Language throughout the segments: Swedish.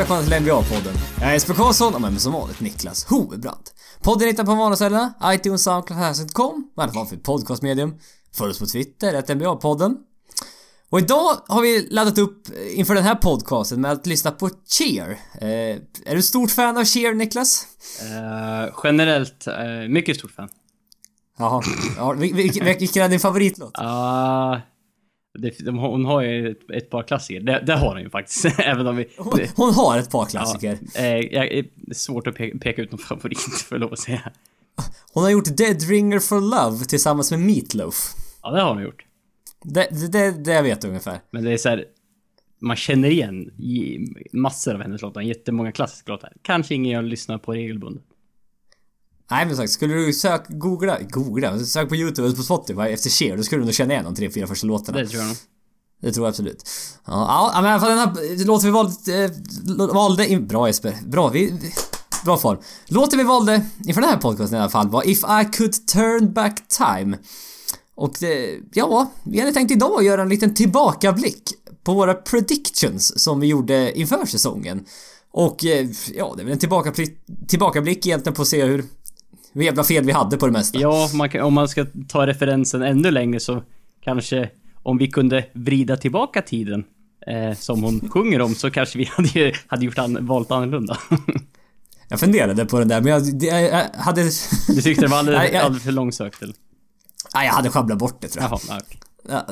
välkomna till NBA-podden. Jag är Jesper Karlsson och med mig som vanligt Niklas Hovebrant. Podden hittar på vanliga iTunes, Soundcloud, vad det var för podcastmedium. Följ oss på Twitter, ett NBA-podden. Och idag har vi laddat upp inför den här podcasten med att lyssna på Cheer. Eh, är du stort fan av Cheer, Niklas? Uh, generellt, uh, mycket stort fan. Jaha. Ja, vilken, vilken är din favoritlåt? Uh, det, de, hon har ju ett, ett par klassiker. Det, det, har hon ju faktiskt. Även om vi... Hon, hon har ett par klassiker. Ja, eh, svårt att peka, peka ut någon favorit, för lov att säga. Hon har gjort Dead Ringer for Love tillsammans med Meatloaf. Ja, det har hon gjort. Det, det, det, det jag vet ungefär. Men det är så här, Man känner igen massor av hennes låtar. Jättemånga klassiska låtar. Kanske ingen jag lyssnar på regelbundet. Nej men sagt, skulle du söka, googla, googla, sök på youtube eller på Spotify efter Cher, då skulle du nog känna igen de tre, fyra första låtarna. Det tror jag nog. Det tror jag absolut. Ja, ja men i alla fall den här låten vi valde, eh, valde in, Bra Jesper. Bra, vi... Bra form. Låten vi valde inför den här podcasten i alla fall var If I Could Turn Back Time. Och det, ja, vi hade tänkt idag göra en liten tillbakablick på våra predictions som vi gjorde inför säsongen. Och eh, ja, det är väl en tillbakablick, tillbakablick egentligen på att se hur jävla fel vi hade på det mesta. Ja, man kan, om man ska ta referensen ännu längre så kanske om vi kunde vrida tillbaka tiden eh, som hon sjunger om så kanske vi hade, hade gjort an, valt annorlunda. jag funderade på den där men jag, jag, jag hade... Du tyckte det var alldeles, alldeles för långsökt eller? Nej, jag hade schabblat bort det tror jag. Jaha, okay. Ja,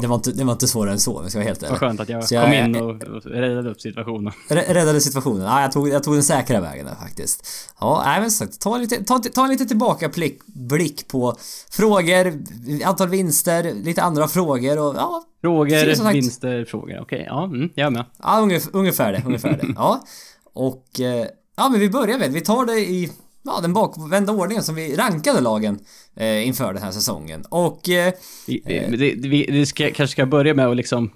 det, var inte, det var inte svårare än så om jag ska vara helt ärlig. Vad skönt att jag, jag kom in och, räddade upp situationen. Räddade situationen? Ja, jag tog, jag tog den säkra vägen där faktiskt. Ja, nej men sagt, ta, lite, ta, ta en lite tillbakablick blick på frågor, antal vinster, lite andra frågor och ja... Frågor, sagt, vinster, frågor. Okej, okay, ja, mm, jag är med. Ja, ungefär, ungefär det, ungefär det. Ja. Och... Eh, ja, men vi börjar väl. Vi tar det i ja, den bakvända ordningen som vi rankade lagen eh, inför den här säsongen. Och... Eh, vi, vi, vi, vi ska, kanske ska börja med att liksom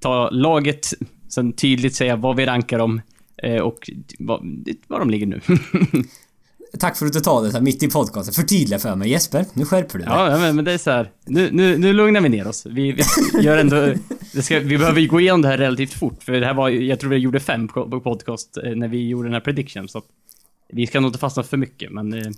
ta laget, sen tydligt säga vad vi rankar dem eh, och var, var de ligger nu. Tack för att du tar det här mitt i podcasten. Förtydliga för mig Jesper, nu skärper du dig. Ja, men, men det är så här. Nu, nu, nu lugnar vi ner oss. Vi, vi gör ändå... Ska, vi behöver ju gå igenom det här relativt fort, för det här var Jag tror vi gjorde fem podcast eh, när vi gjorde den här prediction, så vi ska nog inte fastna för mycket, men... Eh...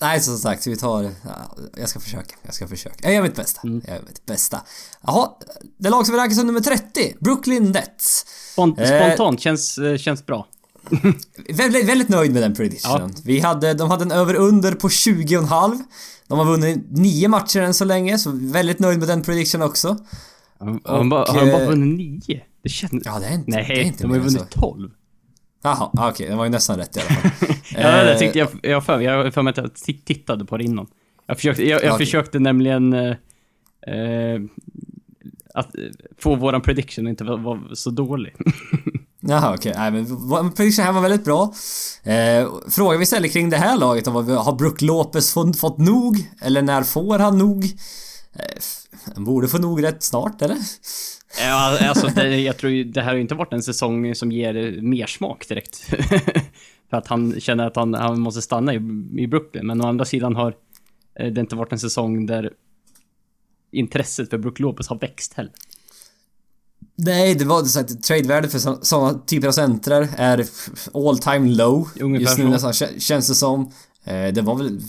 Nej, som sagt, vi tar... Ja, jag ska försöka. Jag ska försöka. Jag gör mitt bästa. Mm. Jag gör mitt bästa. Jaha, det lag som vi rankar som nummer 30, Brooklyn Nets. Spont eh, spontant, eh, känns, känns bra. väldigt, väldigt nöjd med den predictionen. Ja. Vi hade, de hade en över-under på 20,5. De har vunnit nio matcher än så länge, så väldigt nöjd med den prediction också. Har de bara, har de bara vunnit nio? Det känns... Ja, det är inte... Nej, det är inte de har ju vunnit tolv. Jaha, okej, okay, det var ju nästan rätt i alla fall. ja, det tyckte jag, jag för, jag för mig att jag tittade på det innan. Jag försökte, jag, jag okay. försökte nämligen eh, eh, att få våran prediction inte vara var så dålig. Jaha okej, okay. nej men prediction här var väldigt bra. Eh, frågan vi ställer kring det här laget om har Brook Lopez fått, fått nog? Eller när får han nog? Eh, han borde få nog rätt snart eller? Ja, alltså det, jag tror ju, det här har inte varit en säsong som ger mer smak direkt. För att han känner att han, han måste stanna i, i Brooklyn. Men å andra sidan har eh, det inte varit en säsong där intresset för Brook Lopez har växt heller. Nej, det var så att tradevärdet för sådana typer av centrar är all time low. Ungefär just nu nästan känns det som. Eh, det var väl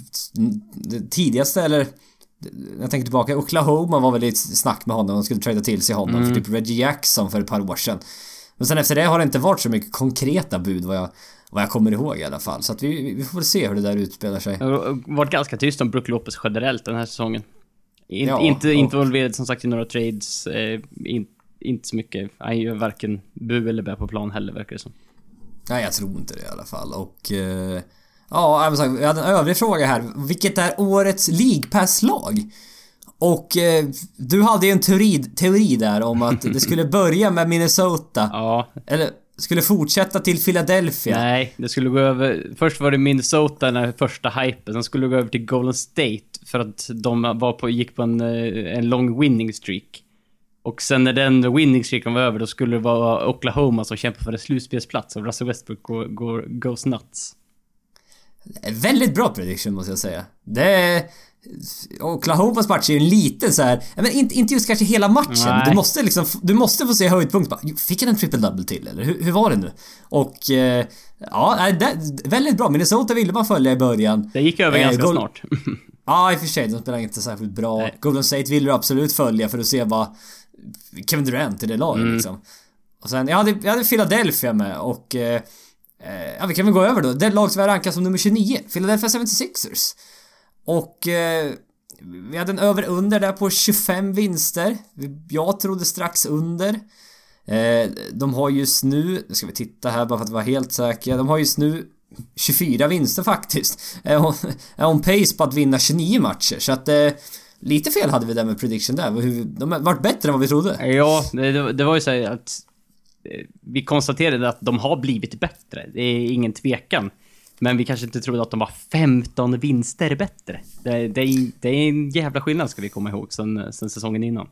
det tidigaste eller jag tänker tillbaka, Oklahoma var väl i snack med honom, de skulle trada till sig honom mm. för typ Reggie Jackson för ett par år sedan. Men sen efter det har det inte varit så mycket konkreta bud vad jag, vad jag kommer ihåg i alla fall. Så att vi, vi får väl se hur det där utspelar sig. Det har varit ganska tyst om Brook Lopez generellt den här säsongen. In, ja, inte och... involverad som sagt i några trades, eh, in, inte så mycket. Han gör varken bu eller bä på plan heller verkar det som. Nej, jag tror inte det i alla fall och... Eh... Ja, jag hade en övrig fråga här. Vilket är årets League Pass-lag? Och eh, du hade ju en teori, teori där om att det skulle börja med Minnesota. Ja. Eller skulle fortsätta till Philadelphia. Nej, det skulle gå över... Först var det Minnesota, den första hypen. Sen skulle det gå över till Golden State för att de var på, gick på en, eh, en lång winning streak. Och sen när den winning streaken var över, då skulle det vara Oklahoma som kämpade för en slutspelsplats och Russell Westbrook går, går, goes nuts. Väldigt bra prediction måste jag säga. Det. Oklahomas match är ju en liten så här, men inte, inte just kanske hela matchen. Nej. Du måste liksom, du måste få se höjdpunkt. Bara, Fick han en triple double till eller? Hur, hur var det nu? Och... Eh, ja, det, väldigt bra. Minnesota ville man följa i början. Det gick över Eh, ganska Gol- snart. Ja, i och för sig. De spelar inte särskilt bra. Nej. Golden State vill du absolut följa för att se vad Kevin Durant i det laget Mm. liksom. Och sen, jag hade, jag hade Philadelphia med och... Eh, Eh, ja, vi kan väl gå över då. Det lag som jag rankar som nummer 29. Philadelphia 76ers. Och... Eh, vi hade en över-under där på 25 vinster. Jag trodde strax under. Eh, de har just nu, nu ska vi titta här bara för att vara helt säkra. De har just nu 24 vinster faktiskt. Är on, är on pace på att vinna 29 matcher. Så att eh, lite fel hade vi där med prediction där. De har varit bättre än vad vi trodde. Ja, det, det var ju så att vi konstaterade att de har blivit bättre. Det är ingen tvekan. Men vi kanske inte trodde att de var 15 vinster bättre. Det, det, är, det är en jävla skillnad ska vi komma ihåg sen, sen säsongen innan.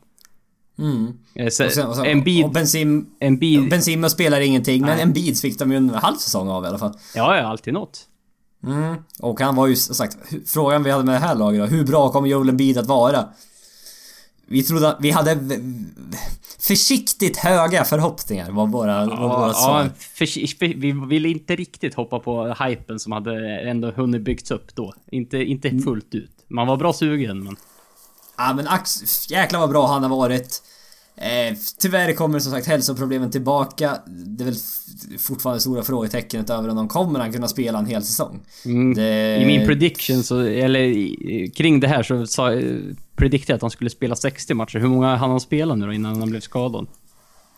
Mm. Eh, Så, Och sen, och sen, en bid, och Benzim, en bid, Benzima spelar ingenting, men Nej. en bid fick de ju en halv säsong av i alla fall. ja, ja, alltid något. Mm. Och han var ju som sagt, frågan vi hade med det här laget då, hur bra kommer Joel Embiid att vara? Vi trodde att vi hade försiktigt höga förhoppningar var våra, var våra Ja, svar. ja, för, för, vi ville inte riktigt hoppa på hypen som hade ändå hunnit byggts upp då. Inte, inte Mm. fullt ut. Man var bra sugen, men... Ja men Ax, jäklar vad bra han har varit. Eh, tyvärr kommer som sagt hälsoproblemen tillbaka. Det är väl fortfarande stora frågetecknet över om de kommer han kunna spela en hel säsong. Mm, Det- I min prediction, så, eller kring det här, så sa, prediktade jag att han skulle spela 60 matcher. Hur många hann han spela nu då innan han blev skadad?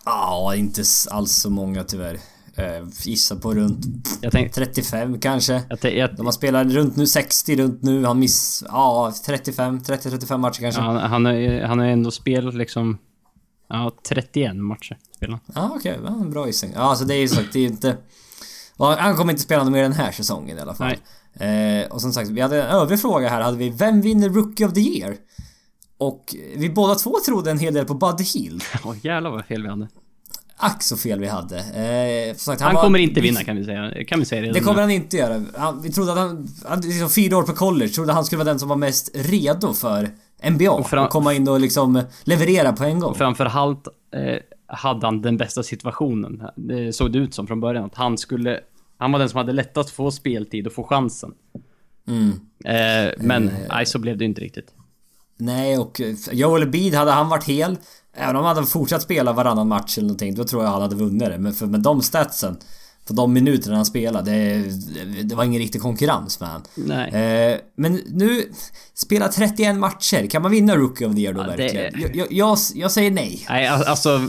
Ja, inte s- alls så många tyvärr. Eh, gissar på runt Jag tänkte... 35 kanske. Jag, jag, De har spelat runt nu 60 runt nu. Han miss... Ja, 35, 30-35 matcher kanske. Ja, han, han, har, han har ändå spelat liksom... Ja, 31 matcher spelade han. okej. Ja, en bra gissning. Ja, alltså det är ju sagt, det är ju inte... Han kommer inte spela mer den här säsongen i alla fall. Eh, och som sagt, vi hade en övrig fråga här. Hade vi Vem vinner Rookie of the Year? Och vi båda två trodde en hel del på Buddy Hield. Åh jävlar vad fel vi hade. Ack så fel vi hade. Eh, sagt, Han, var- kommer inte vi- vinna kan vi säga. Kan vi säga redan Det kommer han inte göra. Han, vi trodde att han... han liksom fyra år på college, trodde han skulle vara den som var mest redo för NBA. Och, fram- komma in och liksom leverera på en gång. Och framförallt eh, hade han den bästa situationen. Det såg det ut som från början. Att han skulle... Han var den som hade lättast att få speltid och få chansen. Mm. Eh, men nej, så blev det inte riktigt. Nej, och eh, Joel Embiid, hade han varit hel Även om han hade fortsatt spela varannan match eller någonting Då tror jag han hade vunnit det. Men för med de statsen På de minuterna han spelade Det, det var ingen riktig konkurrens med han. Nej. Eh, men nu Spela 31 matcher. Kan man vinna Rookie of the Year då Ja, det- verkligen? Jag, jag, jag, jag säger nej. Nej, al- alltså...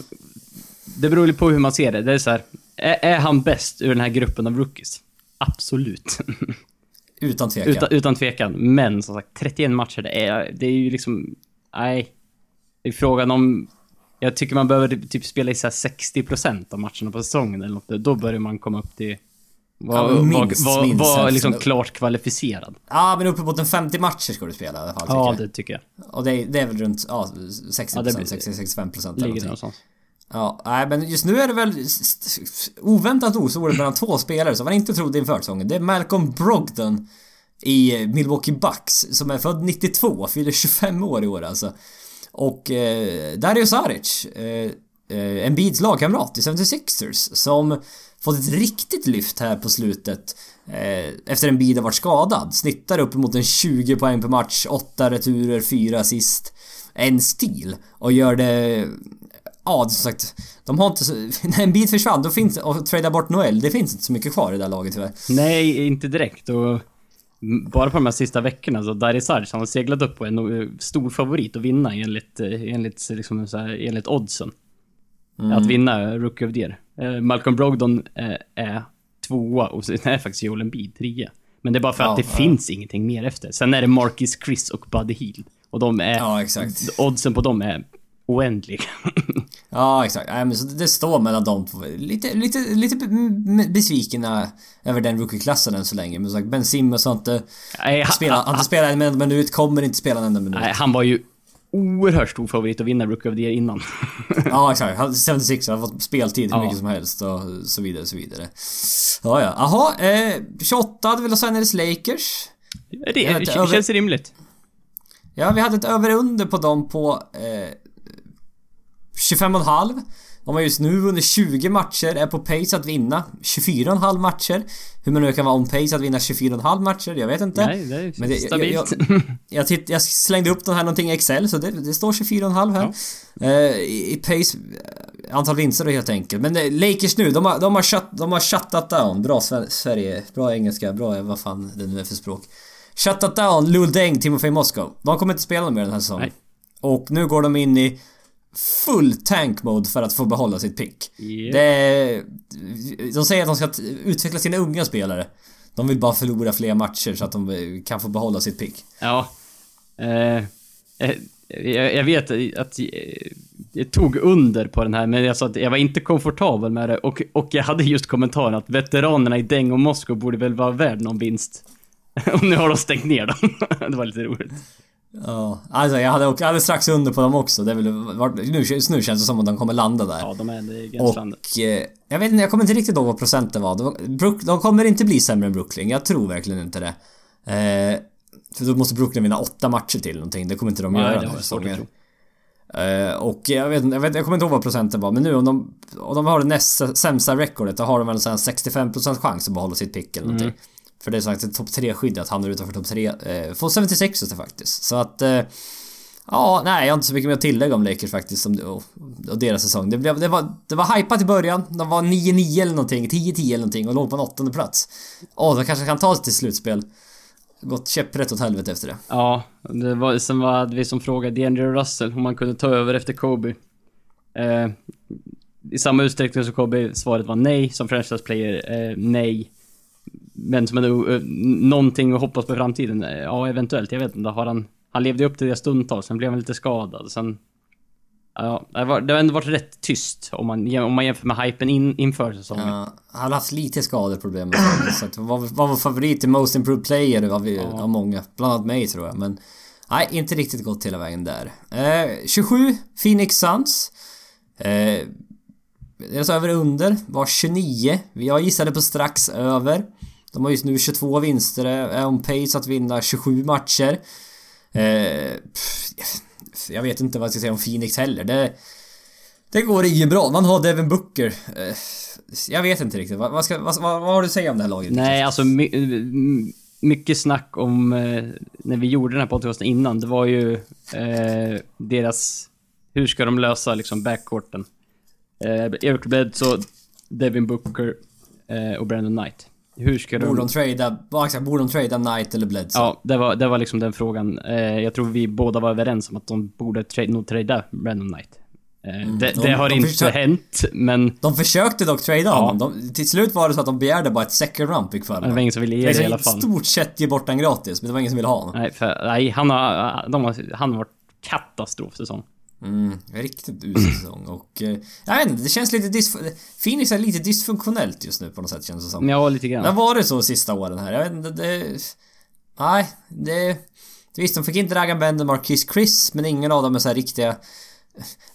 Det beror ju på hur man ser det. Det är så här. Är, är han bäst ur den här gruppen av rookies? Absolut. Utan tvekan. utan, utan tvekan. Men som sagt, 31 matcher, det är, det är ju liksom... Nej. Det är frågan om... Jag tycker man behöver typ spela i så här 60% av matcherna på säsongen eller något. Då börjar man komma upp till... Var, Ja, minst, var, minst var hälften. liksom klart kvalificerad. Ja, men uppemot en 50 matcher ska du spela i alla fall. tycker Ja, jag. det tycker jag. Och det är, det är väl runt ja, 60%, Ja, det blir- 60-65% eller någonting. någonstans. Ja, nej men just nu är det väl oväntat nog så det mellan två spelare som man inte trodde inför säsongen. Det är Malcolm Brogdon i eh, Milwaukee Bucks som är född 92, fyller 25 år i år alltså. Och eh, Dario Saric, eh, eh, Embiids lagkamrat i 76ers som fått ett riktigt lyft här på slutet eh, efter en bid har varit skadad. Snittar uppemot en 20 poäng per match, 8 returer, 4 assist, en stil och gör det Ja, som sagt. De har inte så... När en bit försvann, då finns och tradea bort Noel, det finns inte så mycket kvar i det där laget tyvärr. Nej, inte direkt. Och bara på de här sista veckorna så Dario Saric, han har seglat upp på en eh, stor favorit att vinna enligt, eh, enligt, liksom så här, enligt oddsen. Att vinna Rookie of the Year. Eh, Malcolm Brogdon eh, är tvåa och sen är faktiskt Joel Embiid trea. Men det är bara för Ja, att det ja. finns ingenting mer efter. Sen är det Marcus Chris och Buddy Hield. Och de är... Ja, exakt. Oddsen på dem är oändliga. Ja, exakt. Nej, men så det står mellan de två. Lite, lite, lite besvikna över den rookie-klassen än så länge. Men sagt, Ben Simmons har inte Nej, ha- spelat, har ha- inte spelat en enda minut, kommer inte spela en enda minut. Nej, han var ju oerhört stor favorit att vinna Rookie of the Year innan. Ja exakt, Han- 76 har fått speltid hur Ja. mycket som helst och så vidare så vidare. Ja ja, jaha, eh, 28 hade vi Los Angeles Lakers. det Jag vet över- känns rimligt. Ja, vi hade ett över-under på dem på eh, 25,5. De har just nu vunnit 20 matcher, är på pace att vinna 24,5 matcher. Hur man nu kan vara on pace att vinna 24,5 matcher, jag vet inte. Nej, det är Men det- stabilt. Jag, jag, jag, titt, jag slängde upp den här någonting i Excel så det, det står 24,5 här. Eh, i, I pace, eh, antal vinster då helt enkelt. Men eh, Lakers nu, de har, de har, shut, de har shuttat down. Bra Sve- Sverige, bra engelska, bra vad fan det nu är för språk. Shuttat down Lul Deng, Timofey Moskov. De kommer inte spela mer den här säsongen. Nej. Och nu går de in i full tank mode för att få behålla sitt pick. Yep. Det De säger att de ska utveckla sina unga spelare. De vill bara förlora fler matcher så att de eh, kan få behålla sitt pick. Ja. Eh, eh, jag, jag vet att eh, jag tog under på den här, men jag sa att jag var inte komfortabel med det och, och jag hade just kommentaren att veteranerna i Deng och Moskva borde väl vara värd någon vinst. Och nu har de stängt ner dem. det var lite roligt. Ja, alltså jag hade, jag hade strax under på dem också. Det är väl, nu, just nu känns det som att de kommer landa där. Ja, de är i gränslandet. Och eh, jag vet inte, jag kommer inte riktigt ihåg vad procenten var. De, Brook, de kommer inte bli sämre än Brooklyn. Jag tror verkligen inte det. Eh, för då måste Brooklyn vinna åtta matcher till någonting. Det kommer inte de Nej, göra det här jag svårt att tro. Eh, och jag vet, jag vet jag kommer inte ihåg vad procenten var men nu om de, om de har det näst sämsta recordet då har de väl en sån här 65% chans att behålla sitt pick eller någonting. För det är sagt ett topp 3-skydd att hamna utanför topp 3. Eh, får 76 det faktiskt. Så att... Eh, ja, nej jag har inte så mycket mer att tillägga om Lakers faktiskt om, och, och deras säsong. Det, blev, det, var, det var hypat i början. De var 9-9 eller någonting, 10-10 eller någonting och låg på en åttonde plats. Åh, de kanske kan ta sig till slutspel. Gått käpprätt åt helvete efter det. Ja, det var, sen var det vi som frågade DeAndre Russell om man kunde ta över efter Kobe. Eh, I samma utsträckning som Kobe, svaret var nej. Som franchise player, eh, nej. Men som en, uh, någonting att hoppas på i framtiden? Eh, Ja, eventuellt. Jag vet inte. Har han... Han levde upp till det stundtals, sen blev han lite skadad. Sen... Ja, det, har ändå varit rätt tyst om man, om man jämför med hypen in, inför säsongen. Ja, han har haft lite skadeproblem så att var, var vår favorit i Most Improved Player av, vi, av många. Bland annat mig tror jag, men... Nej, inte riktigt gått hela vägen där. Eh, 27, Phoenix Suns. Eh, deras över under var 29. Jag gissade på strax över. De har just nu 22 vinster, är on pace att vinna 27 matcher. Eh, pff, jag vet inte vad jag ska säga om Phoenix heller. Det, det går inget bra. Man har Devin Booker. Eh, jag vet inte riktigt. Vad, vad, ska, vad, vad, har du att säga om det här laget? Nej, alltså my, m- mycket snack om eh, när vi gjorde den här podcasten innan. Det var ju eh, deras... Hur ska de lösa liksom backcourten? Eh, Eric Bledsoe, Devin Booker eh, och Brandon Knight. Hur ska Borde de... de trada, exakt, borde de trada Knight eller Bledsoe? Ja, det var, det var liksom den frågan. Eh, jag tror vi båda var överens om att de borde tra- nog trada Brandon Knight. Eh, det, Mm. de- det har de inte försöker- hänt, men De försökte dock trada honom. De, till slut var det så att de begärde bara ett second round pick för det var honom. ingen som ville ge Det det i alla fall. stort sett ge bort den gratis, men det var ingen som ville ha honom. Nej, för, nej han har, de har, han har varit katastrofsäsong. Mm, riktigt usel säsong och... Eh, jag vet inte, det känns lite dysf- Phoenix är lite dysfunktionellt just nu på något sätt känns det som. Ja, lite Det grann. har varit så sista åren här. Jag vet inte, det... Nej, det... Visst, de fick inte Dragan Bender, Marquis Chris, men ingen av dem är så här riktiga...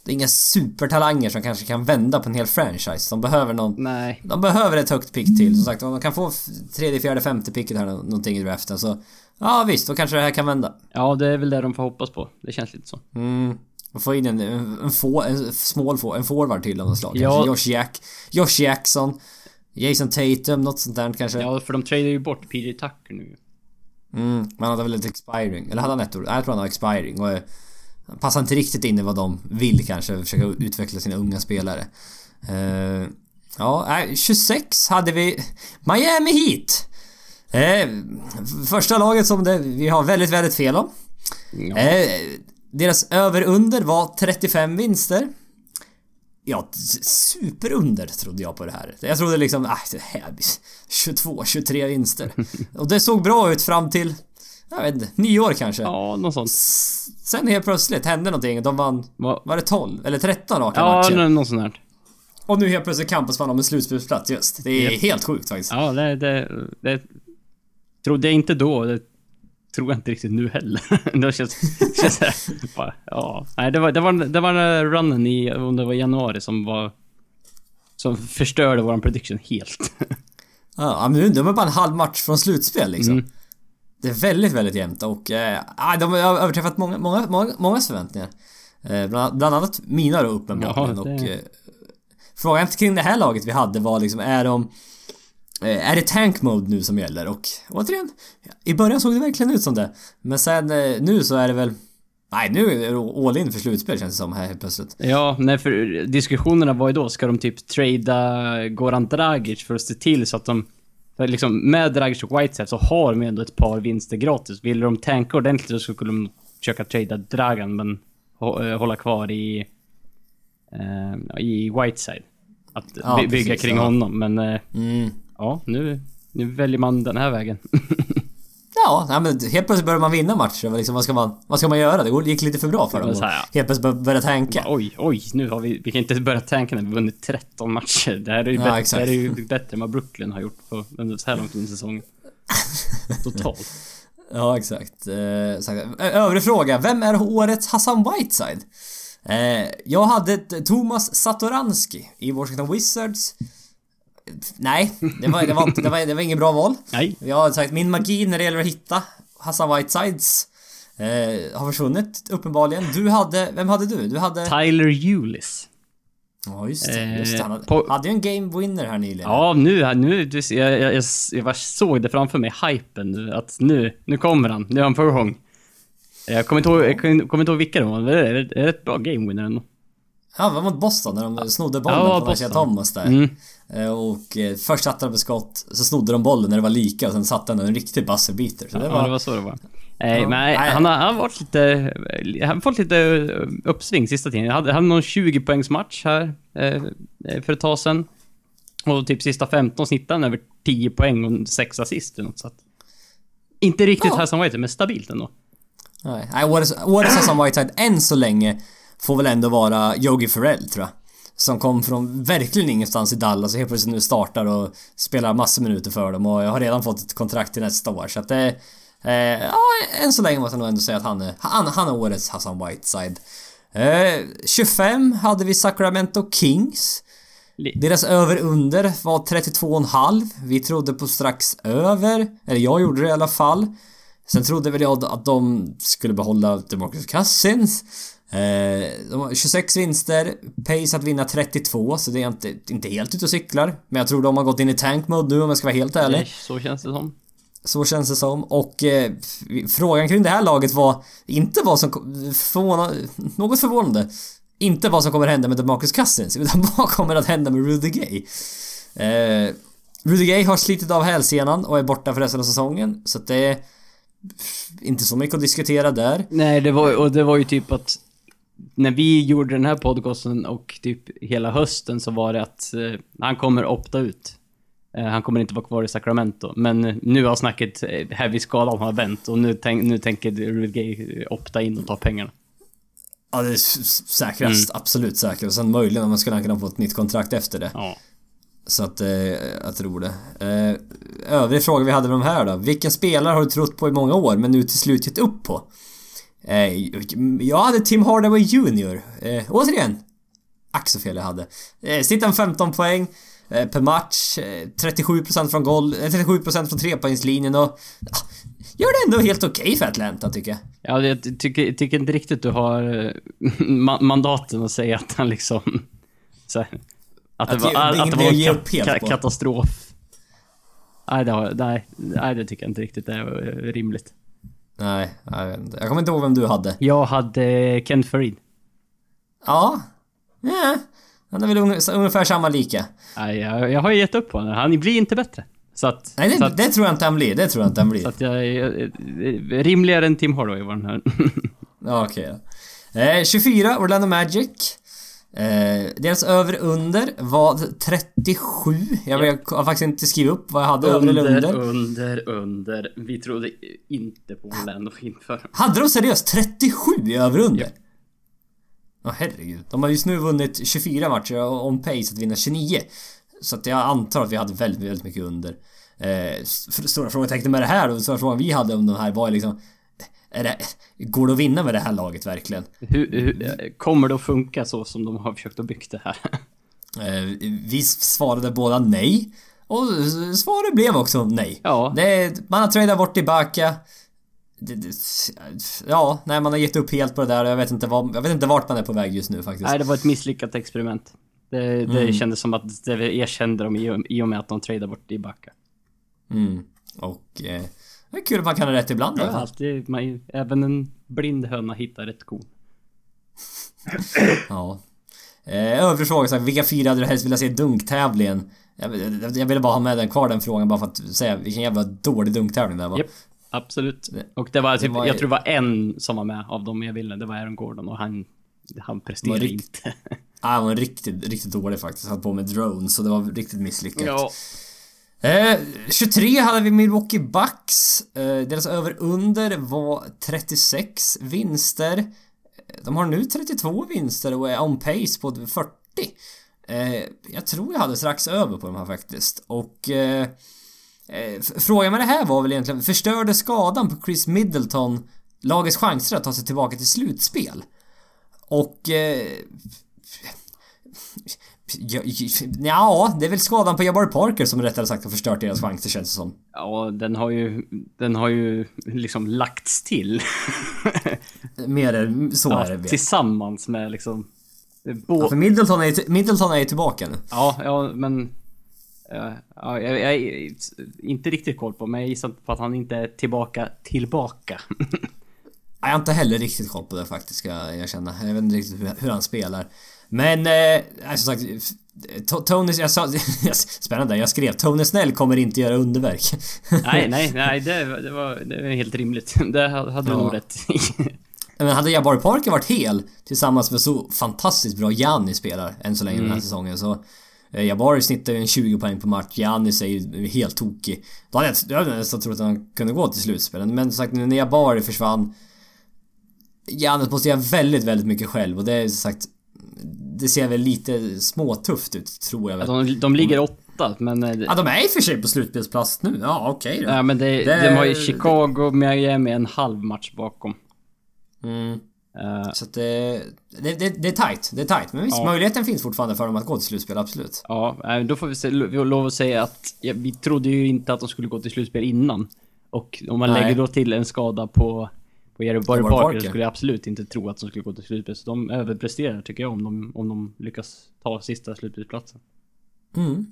Det är inga supertalanger som kanske kan vända på en hel franchise. De behöver någon... Nej. De behöver ett högt pick till. Som sagt, om de kan få tredje, fjärde, femte picket här nå- någonting i draften så... Ja visst, då kanske det här kan vända. Ja, det är väl det de får hoppas på. Det känns lite så. Mm. Och få in en, en, få, en small få, en forward till av något slag. Ja. Kanske Josh, Jack, Josh Jackson, Jason Tatum, något sånt där kanske. Ja, för de tradar ju bort PJ Tucker nu. Mm, man hade väl ett expiring. Eller hade han ett år? Jag tror han har expiring. Och eh, han passar inte riktigt in i vad de vill kanske. Försöka utveckla sina unga spelare. Eh, ja, nej, 26 hade vi Miami Heat. Eh, första laget som det, vi har väldigt, väldigt fel om. Ja. Eh, deras över-under var 35 vinster. Ja, superunder trodde jag på det här. Jag trodde liksom, äh, det här blir 22, 23 vinster. Och det såg bra ut fram till, jag vet inte, nyår kanske. ja, något sånt. Sen helt plötsligt hände någonting. De vann, Va? var det 12 eller 13 raka Ja, matcher? nå- något sånt här. Och nu helt plötsligt campas man om en slutspelsplats just. Det är Japp. helt sjukt faktiskt. Ja, det, det, det trodde jag inte då. Det tror jag inte riktigt nu heller. det känns, känns så här, bara, ja. Nej, det var, det var, det var runnen i, om det var januari som var... Som förstörde våran prediction helt. Ja, men nu- de är bara en halv match från slutspel liksom. Mm. Det är väldigt, väldigt jämnt och eh, de har överträffat många, många, många, mångas förväntningar. Eh, bland, bland annat mina då uppenbarligen Ja, det- och... Eh, frågan kring det här laget vi hade var liksom, är de... Eh, är det tank mode nu som gäller? Och återigen, i början såg det verkligen ut som det. Men sen eh, nu så är det väl... Nej, nu är det all in för slutspel känns det som här helt plötsligt. Ja, nej för diskussionerna var ju då, ska de typ trada Goran Dragic för att se till så att de... Liksom med Dragic och Whiteside så har de ändå ett par vinster gratis. Ville de tanka ordentligt så skulle de försöka trada Dragan men eh, hålla kvar i... Eh, I Whiteside. Att Ja, by- bygga precis, kring ja. honom men... Eh, Mm. Ja, nu, nu väljer man den här vägen. Ja, nej, men helt plötsligt börjar man vinna matcher. Liksom, vad, ska man, vad ska man göra? Det gick lite för bra för dem. här, ja. Helt plötsligt bör- börja tänka. Oj, oj, nu har vi... Vi kan inte börja tanka när vi vunnit 13 matcher. Det här är ju, Ja, bättre, det här är ju bättre än vad Brooklyn har gjort på, så här långt in i säsongen. Totalt. Ja, exakt. Eh, Övrig fråga. Vem är årets Hassan Whiteside? Eh, jag hade Thomas Satoranski i Washington Wizards. Nej, det var, det var, inte- det var, det var ingen bra val. Nej. Jag har sagt min magi när det gäller att hitta Hassan Whitesides eh, har försvunnit uppenbarligen. Du hade, vem hade du? Du hade... Tyler Eulis. Ja just det, just det. Han hade, på- hade ju en game winner här nyligen. Ja, nu, nu du, jag, jag, jag, såg det framför mig, hypen att nu, nu kommer han, nu är han på gång. Jag kommer inte ihåg, jag kommer inte ihåg vilka det var, men det är, det är ett bra game winner ändå. Ja, det var mot Boston när de snodde bollen Ja, på Isaiah. Thomas där. Mm. Eh, Och eh, först satte de på skott, så snodde de bollen när det var lika och sen satte han en riktig buzzerbeater. Så det Ja, var... det var så det var. Nej, Ja. men Nej. han har, han varit lite, han har fått lite uppsving sista tiden. Jag hade, hade någon 20 poängs match här eh, för ett tag sedan. Och typ sista 15 snittade han över 10 poäng och 6 assist eller något så att, Inte riktigt Ja. Hassan White, men stabilt ändå. Nej, nej årets Hassan Whiteside än så länge får väl ändå vara Yogi Ferrell tror jag. Som kom från verkligen ingenstans i Dallas och helt plötsligt nu startar och spelar massor minuter för dem och jag har redan fått ett kontrakt till nästa år så att det... Eh, ja, än så länge måste jag nog ändå säga att han är, han, han är årets Hassan Whiteside. Eh, 25 hade vi Sacramento Kings. Deras över-under var 32,5. Vi trodde på strax över. Eller jag gjorde det i alla fall. Sen trodde väl jag att de skulle behålla DeMarcus Cousins. Eh, de har 26 vinster, pace att vinna 32, så det är inte, inte helt ute och cyklar. Men jag tror de har gått in i tank mode nu om jag ska vara helt ärlig. Så känns det som. Så känns det som. Och eh, frågan kring det här laget var inte vad som förvåna, något förvånande. Inte vad som kommer hända med DeMarcus Cousins, utan vad kommer att hända med Rudy Gay. Eh, Rudy Gay har slitit av hälsenan och är borta för resten av säsongen, så att det är inte så mycket att diskutera där. Nej, det var, och det var ju typ att när vi gjorde den här podcasten och typ hela hösten så var det att eh, han kommer opta ut. Eh, han kommer inte vara kvar i Sacramento. Men eh, nu har snacket, eh, heavy skadan har vänt och nu, tänk, nu tänker Rudy Gay opta in och ta pengarna. Ja, det är säkrast. Absolut säkrast. Och sen möjligen om man skulle kunna få ett nytt kontrakt efter det. Ja. Så att, eh, jag tror det. Eh, övrig fråga vi hade med de här då. Vilken spelare har du trott på i många år men nu till slut gett upp på? Eh, jag hade Tim Hardaway Jr. Eh, återigen. Ack så fel jag hade. Eh, Snittar 15 poäng eh, per match. Eh, 37% från gol, eh, 37% från trepoängslinjen och... Ja, gör det ändå helt okej för Atlanta tycker jag. Ja, jag ty- tycker, tycker inte riktigt du har eh, ma- mandaten att säga att han liksom... Här, att, det Att var, ge- att, det det var att ka- ka- katastrof. Nej det, har, nej, nej, det tycker jag inte riktigt är eh, rimligt. Nej, jag vet inte. Jag kommer inte ihåg vem du hade. Jag hade Kent Farid. Ja. Ja. Han är väl unge- ungefär samma lika. Nej, jag, jag har ju gett upp på honom. Han blir inte bättre. Så att... Nej, så det, att, det tror jag inte han blir. Det tror jag inte han blir. så att jag, jag, rimligare än Tim Hardaway var den här. Okej då. Eh, 24, Orlando Magic. Eh, deras över-under var 37. Jag, jag har faktiskt inte skrivit upp vad jag hade över eller under. under, under. Vi trodde inte på Orlando inför. Hade de seriöst 37 i över-under? Ja. Ja, herregud. De har just nu vunnit 24 matcher och on pace att vinna 29. Så att jag antar att vi hade väldigt, väldigt mycket under. Eh, stora frågetecknet med det här och stora frågan vi hade om de här var liksom... Är det, går det att vinna med det här laget verkligen? Hur, hur, kommer det att funka så som de har försökt att bygga det här? Eh, vi svarade båda nej. Och svaret blev också nej. Ja. Det, man har tradat bort tillbaka. Ja, nej man har gett upp helt på det där jag vet inte, vad, jag vet inte vart man är på väg just nu faktiskt. Nej, det var ett misslyckat experiment. Det, det Mm. kändes som att det erkände de i, och- i och med att de tradade bort Ibaka. Mm. Och... Eh, det är kul att man kan ha rätt ibland Ja, alltid, man, även en blind höna hittar ett korn. Ja. Eh, övrig fråga så här, vilka fyra hade du helst velat se i dunktävlingen? Jag, jag, jag ville bara ha med den kvar den frågan bara för att säga vilken jävla dålig dunktävling det var. Japp, absolut. Och det var typ, var- jag tror det var en som var med av dem jag ville. Det var Aaron Gordon och han, han presterade rikt- inte. Han var riktigt, riktigt dålig faktiskt. Han hade på med drones så det var riktigt misslyckat. ja. Eh, 23 hade vi Milwaukee Bucks. Eh, deras över under var 36 vinster. Eh, de har nu 32 vinster och är on pace på 40. Eh, jag tror jag hade strax över på de här faktiskt. Och... Eh, eh frågan med det här var väl egentligen, förstörde skadan på Chris Middleton lagets chanser att ta sig tillbaka till slutspel? Och... Eh, Ja, ja, det är väl skadan på Jabari Parker som rättare sagt har förstört deras chanser känns det som. ja, den har ju, den har ju liksom lagts till. Mer är- så är det. ja, väl. tillsammans med liksom... Bo- Ja, för Middleton är, ju- Middleton är ju tillbaka nu. Ja, ja men... eh, Ja, jag, jag är inte riktigt koll på, men jag gissar på att han inte är tillbaka, tillbaka. Jag har inte heller riktigt koll på det faktiskt ska jag erkänna. Jag vet inte riktigt hur, hur han spelar. Men, eh, som sagt... To- Tony, jag sa... Spännande, jag skrev Tony Snell kommer inte göra underverk. nej, nej, nej, det, det, var, det var helt rimligt. Det hade du Ja. nog rätt. Men hade Jabari Parker varit hel tillsammans med så fantastiskt bra Giannis spelar än så länge den här säsongen så eh, Jabari snittar ju en 20 poäng på match, Giannis är ju helt tokig. Då hade jag, då hade jag nästan trott att han kunde gå till slutspelen men som sagt när Jabari försvann Giannis måste göra väldigt, väldigt mycket själv och det är som sagt Det ser väl lite småtufft ut tror jag väl. De, de ligger åtta, men... eh, Ja de är i och för sig på slutspelsplats nu, ja okej då. Ja, men det, Det- de har ju Chicago, Miami en halv match bakom. Mm. Eh, Så att det, det, det, är tight, det är tight. Men visst, Ja. möjligheten finns fortfarande för dem att gå till slutspel, absolut. ja, då får vi, se, vi har lov att säga att ja, vi trodde ju inte att de skulle gå till slutspel innan. Och om man Nej. lägger då till en skada på, på Jerry Parker, Jabari Parker. så skulle jag absolut inte tro att de skulle gå till slutspel. Så de överpresterar tycker jag om de, om de lyckas ta sista slutspelsplatsen. Mm.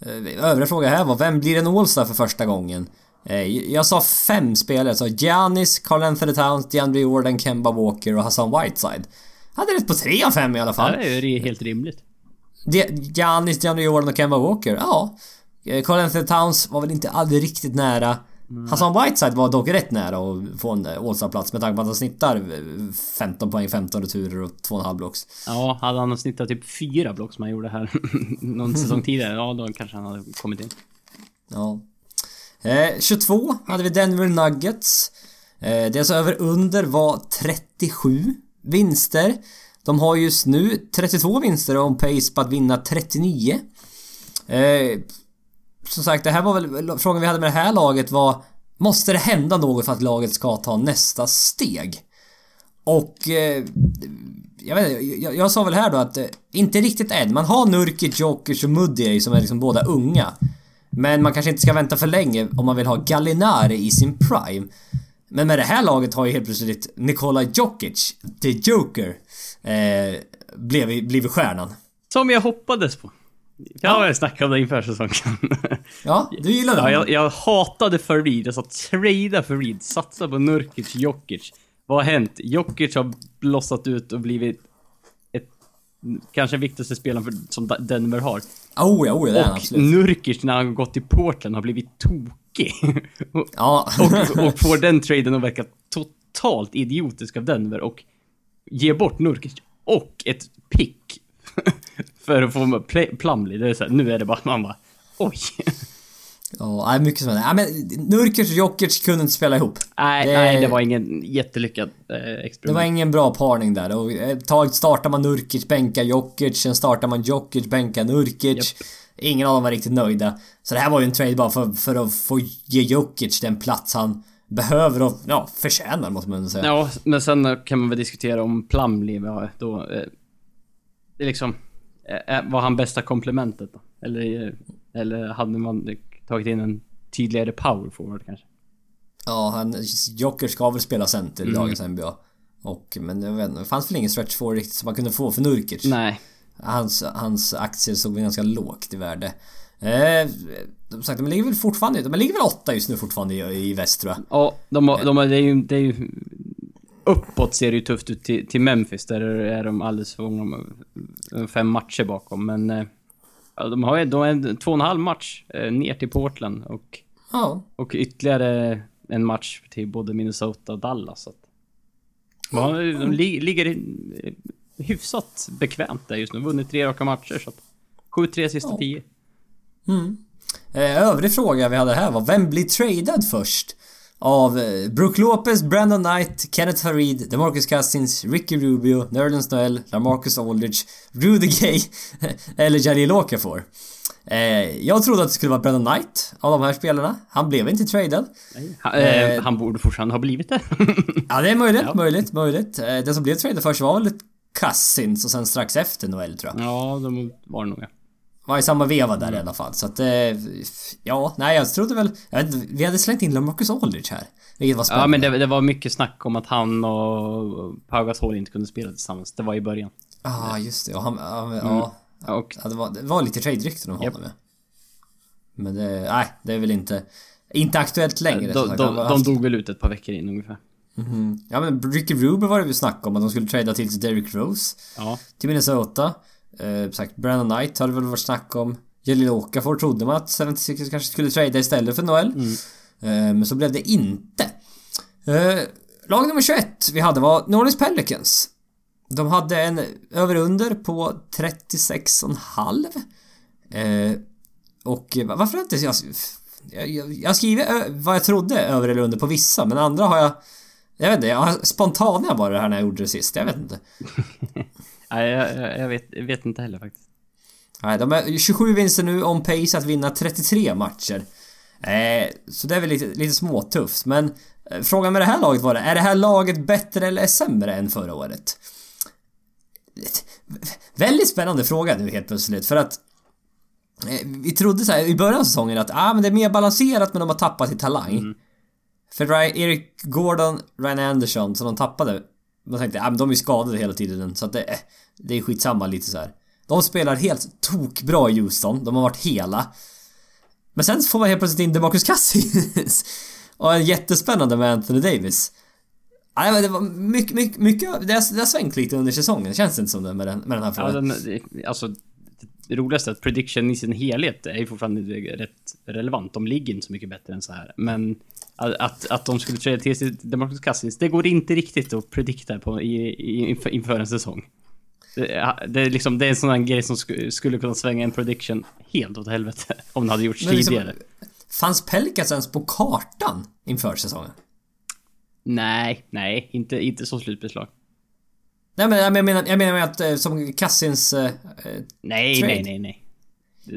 Eh, Övriga fråga här var, vem blir en All-Star för första gången? Eh, Jag sa fem spelare, så Giannis, Carl Anthony Towns, DeAndre Jordan, Kemba Walker och Hassan Whiteside. Hade rätt på tre av fem i alla Ja, fall. det är ju helt rimligt. Giannis, DeAndre Jordan och Kemba Walker, ja. Eh, Carl Anthony Towns var väl inte aldrig riktigt nära. Hassan Whiteside var dock rätt nära att få en eh, All-Star-plats med tanke på att han snittar eh, 15 poäng, 15 returer och 2,5 blocks. Ja, hade han snittat typ fyra block som han gjorde här någon säsong tidigare, ja då kanske han hade kommit in. Ja. Eh, 22 hade vi Denver Nuggets. Eh, deras över under var 37 vinster. De har just nu 32 vinster och on pace på att vinna 39. Eh, som sagt, det här var väl frågan vi hade med det här laget var Måste det hända något för att laget ska ta nästa steg? Och eh, jag vet inte, jag, jag sa väl här då att eh, inte riktigt än. Man har Nurkic, Jokic och Mudiay som är liksom båda unga. Men man kanske inte ska vänta för länge om man vill ha Gallinari i sin prime. Men med det här laget har ju helt plötsligt Nikola Jokic, the Joker, eh, blivit, blivit stjärnan. Som jag hoppades på. Jag har snackat om det inför säsongen. Ja, du gillar Ja, det? jag, jag hatade Farid. Jag sa trada Farid. Satsa på Nurkic, Jokic. Vad har hänt? Jokic har blossat ut och blivit ett... Kanske viktigaste spelaren för, som Denver har. Oh ja, oh ja, det är Och absolut. Nurkic när han gått till Portland har blivit tokig. och, Ja. och, och får den traden att verka totalt idiotisk av Denver och ge bort Nurkic och ett pick för att få Plumlee. Det är så här, nu är det bara, man bara, oj. Ja, nej, mycket som händer. Ja, men Nurkic och Jokic kunde inte spela ihop. Nej, Det- nej, det var ingen jättelyckad eh, Det experiment. var ingen bra parning där och ett tag startar man Nurkic, bänkar Jokic, sen startar man Jokic, bänkar Nurkic. Ingen av dem var riktigt nöjda. Så det här var ju en trade bara för, för att få ge Jokic den plats han behöver och ja, förtjänar måste man säga. Ja, men sen kan man väl diskutera om Plumlee då... Eh, det är liksom... Eh, var han bästa komplementet då? Eller, eh, eller hade man tagit in en tydligare power forward kanske? Ja, han... Joker ska väl spela center i Mm. dagens NBA. Och, men jag vet inte, det fanns väl ingen stretch forward riktigt som man kunde få för Nurkic. Nej. Hans, hans aktier såg väl ganska lågt i värde. Eh, som sagt, de ligger väl fortfarande... De ligger väl åtta just nu fortfarande i, i väst tror jag. Ja, de, har- de, har- det är ju... Det är ju uppåt ser det ju tufft ut till, till Memphis. Där är de alldeles för många... Fem matcher bakom, men... eh, Ja, de har ju de en två och en halv match eh, ner till Portland och, Ja. och ytterligare en match till både Minnesota och Dallas. Så att, ja, de li, ligger eh, hyfsat bekvämt där just nu. Vunnit tre raka matcher så att 7-3 sista Ja. tio. Eh, övrig fråga vi hade här var vem blir tradad först? Av eh, Brook Lopez, Brandon Knight, Kenneth Farid, DeMarcus Cousins, Ricky Rubio, Nerlens Noel, LaMarcus Aldridge, Rudy Gay eller Jalil Okafor. Eh, jag trodde att det skulle vara Brandon Knight av de här spelarna. Han blev inte tradad. Han, eh, Eh, han borde fortfarande ha blivit det. Ja, det är möjligt, Ja. möjligt, möjligt. Eh, det som blev tradad först var väl Cousins och sen strax efter Noel tror jag. ja, de var det nog ja. Var i samma veva där i alla fall. Så att... Eh, ja, nej jag trodde väl... Jag vet vi hade slängt in LaMarcus Aldridge här. Vilket var spännande. Ja, men det, det var mycket snack om att han och Pau Gasol inte kunde spela tillsammans. Det var i början. Ja, ah, just det. Och han, ja, men, ja, Och ja, det, var, det var lite trade-rykten om Japp. honom ja. Men det... Nej, det är väl inte... Inte aktuellt längre. som de, de, de dog väl ut ett par veckor in ungefär. Mhm. Ja men Ricky Rubio var det väl snack om att de skulle trada till Derrick Rose. Ja. Till Minnesota. Eh, sagt, Brandon Knight hade väl varit snack om. Jalil Okafor trodde man att 76ers kanske skulle trada istället för Noel. Mm. Eh, men så blev det inte. Eh, lag nummer 21 vi hade var Orleans Pelicans. De hade en över-under på 36,5. Eh, och varför har inte jag... Jag, jag, jag skriver vad jag trodde över eller under på vissa, men andra har jag... Jag vet inte, jag har spontana bara det här när jag gjorde det sist. Jag vet inte. Nej, jag, jag, jag, vet, jag vet inte heller faktiskt. Nej, de är 27 vinster nu on pace att vinna 33 matcher. Eh, så det är väl lite, lite småtufft, men eh, frågan med det här laget var det, är det här laget bättre eller sämre än förra året? Väldigt spännande fråga nu helt plötsligt, för att eh, vi trodde så här i början av säsongen att ah, men det är mer balanserat men de har tappat i talang. För Ryan, Eric Gordon, Ryan Anderson som de tappade. Man tänkte ah, men de är skadade hela tiden så att det, eh, det är skitsamma lite så här. De spelar helt tokbra i Houston. De har varit hela. Men sen får man helt plötsligt in DeMarcus Cousins. och en jättespännande med Anthony Davis. Nej, men det var mycket, mycket, mycket det, har, det har svängt lite under säsongen. Känns det inte som det med den, med den här Ja, frågan? den, alltså, det roligaste är att prediction i sin helhet är ju fortfarande rätt relevant. De ligger inte så mycket bättre än så här. Men att, att, de skulle trada till sig DeMarcus Cousins, det går inte riktigt att predikta på i, i, inför, inför en säsong. Det, det, är liksom, det är en sån här grej som sku, skulle kunna svänga en prediction helt åt helvete. Om det hade gjorts Men liksom- tidigare. Fanns Pelicans ens på kartan inför säsongen? Nej, nej, inte, inte som slutbeslag. Nej men jag menar, jag menar att eh, som Cousins... Eh, eh, Nej, nej, nej, nej.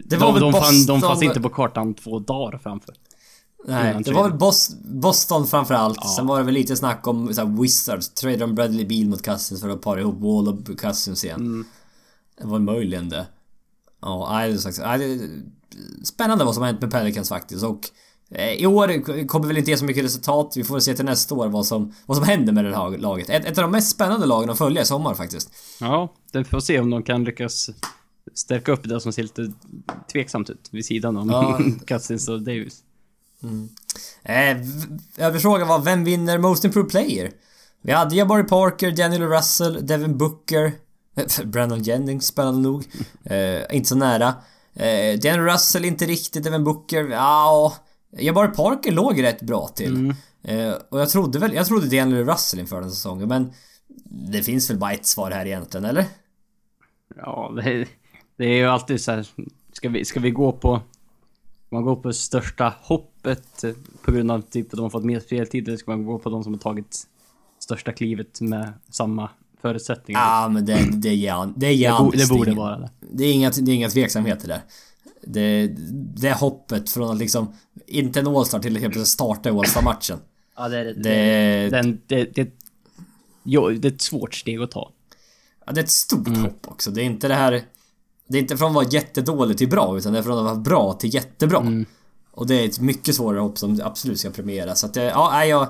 Det var de, väl de, fann, de Boston- fanns inte på kartan två dagar framför. Nej, det var väl Bos Boston framförallt. Ja. Sen var det väl lite snack om så här, Wizards. Trade om Bradley Beal mot Cousins för att para ihop Wall och Cousins igen. Mm. Det var möjligen det. Ja, det är Spännande vad som har hänt med Pelicans faktiskt och eh, i år kommer väl inte ge så mycket resultat. Vi får se till nästa år vad som, vad som händer med det här laget. Ett, ett av de mest spännande lagen att följa i sommar faktiskt. Ja, den får se om de kan lyckas stärka upp det som ser lite tveksamt ut vid sidan om Ja. Cousins och Davis. Eh, v- Överfrågan var vem vinner Most Improved Player? Vi hade Jabari Parker, Daniel Russell, Devin Booker, Brandon Jennings spännande nog. Eh, inte så nära. Eh, Daniel Russell inte riktigt, Devin Booker, ja... Jabari Parker låg rätt bra till. Eh, och jag trodde väl, jag trodde Daniel Russell inför den säsongen men... Det finns väl bara ett svar här egentligen, eller? Ja, det, det är ju alltid så här. Ska vi, ska vi gå på... Man gå på största hoppet eh, på grund av typ att de har fått mer speltid eller ska man gå på de som har tagit största klivet med samma förutsättningar? Ja men det, det ger han, det ger det, han bo, det borde vara det. Det är inga, det är inga tveksamheter där. Det, det hoppet från att liksom inte en All-Star till att helt plötsligt starta All-Star-matchen. Ja, det är det. Det- Den, det, det, jo, det är ett svårt steg att ta. Ja, det är ett stort Mm. hopp också. Det är inte det här... Det är inte från att vara jättedålig till bra, utan det är från att vara bra till jättebra. Mm. Och det är ett mycket svårare hopp som absolut ska premieras. Så att, eh, ja, jag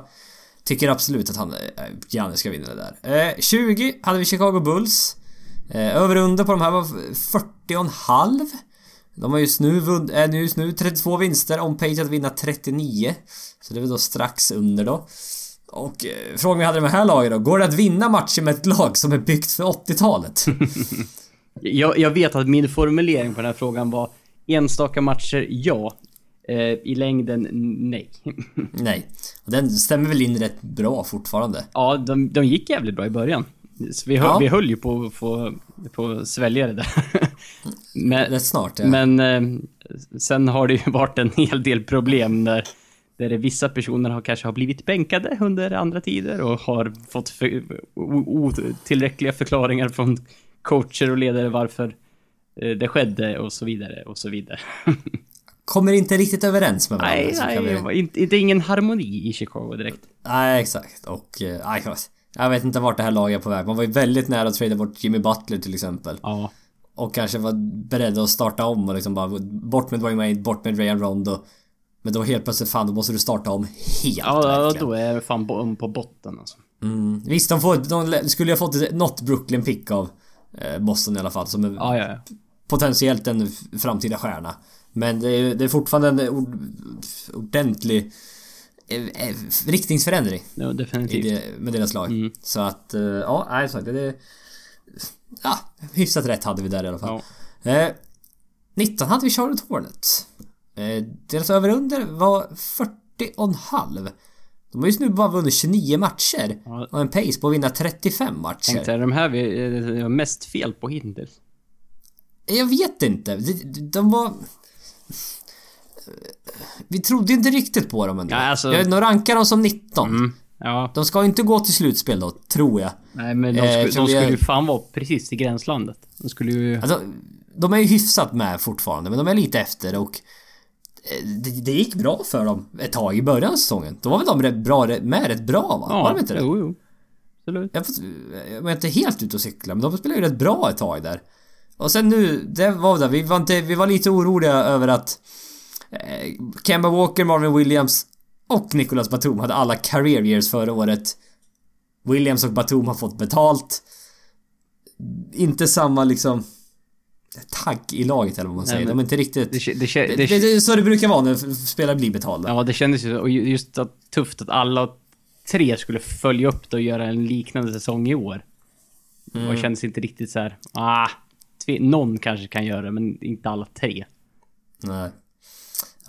tycker absolut att han, eh, Giannis ska vinna det där. Eh, 20 hade vi Chicago Bulls. Eh, över under på de här var 40,5. De har just nu, vunn, äh, just nu 32 vinster, om Page att vinna 39. Så det är väl då strax under då. Och eh, frågan vi hade med det här laget då. Går det att vinna matcher med ett lag som är byggt för 80-talet? Jag, jag vet att min formulering på den här frågan var enstaka matcher, ja. Eh, I längden, nej. Nej. Och den stämmer väl in rätt bra fortfarande. ja, de, de gick jävligt bra i början. Så vi, höll, Ja. vi höll ju på att få, få svälja det där. men, Rätt snart ja. men eh, sen har det ju varit en hel del problem där, där vissa personer har kanske har blivit bänkade under andra tider och har fått för, otillräckliga förklaringar från coacher och ledare varför eh, det skedde och så vidare och så vidare. Kommer inte riktigt överens med varandra. nej, så nej, kan vi... var inte, inte ingen harmoni i Chicago direkt. Nej, exakt. Och... eh, Nej, jag vet- jag inte vart det här laget är på väg. Man var ju väldigt nära att trada bort Jimmy Butler till exempel. Ja, Och kanske var beredd att starta om och liksom bara bort med Dwayne Wade, bort med Rayan Rondo. Men då helt plötsligt, fan då måste du starta om helt ja, verkligen. då är det fan bo- på botten alltså. Mm. Visst, de, får, de skulle ju ha fått något Brooklyn pick av eh, Boston i alla fall. Som är Ja, ja, ja. potentiellt en framtida stjärna. Men det är, det är fortfarande en ord, ordentlig eh, eh, riktningsförändring ja definitivt. det, med deras lag. Mm. Så att, ja, nej, så det. Ja, hyfsat rätt hade vi där i alla fall. Ja. Eh, 19 hade vi Charlotte Hornets. Eh, deras över under var 40,5. De har just nu bara vunnit 29 matcher och en pace på att vinna 35 matcher. Tänkte jag, de här vi, eh, har mest fel på hittills. Jag vet inte. De, de var... Vi trodde inte riktigt på dem ändå. Ja, alltså- Jag de rankar dem som 19. Mm. Ja, De ska inte gå till slutspel då, tror jag. nej men de, Eh, skulle, kan de skulle ju fan vara precis i gränslandet. De skulle ju... Alltså, de är ju hyfsat med fortfarande, men de är lite efter och... eh, Det, det gick bra för dem ett tag i början av säsongen. Då var väl de rätt bra, med rätt bra va? ja, var de inte det? Jo, jo. Absolut. Jag, jag var inte helt ute och cykla, men de spelade ju rätt bra ett tag där. Och sen nu, det var det. Vi var, inte, vi var lite oroliga över att eh, Kemba Walker, Marvin Williams och Nicolas Batum hade alla career years förra året. Williams och Batum har fått betalt. Inte samma liksom tagg i laget eller vad man säger. men De är inte riktigt... Det, det, Det, det, är så det brukar vara när spelare blir betalda. Ja, det kändes ju och ju- just att, tufft att alla tre skulle följa upp det och göra en liknande säsong i år. Mm. Och det kändes inte riktigt så här. Ah, någon kanske kan göra det, men inte alla tre. Nej.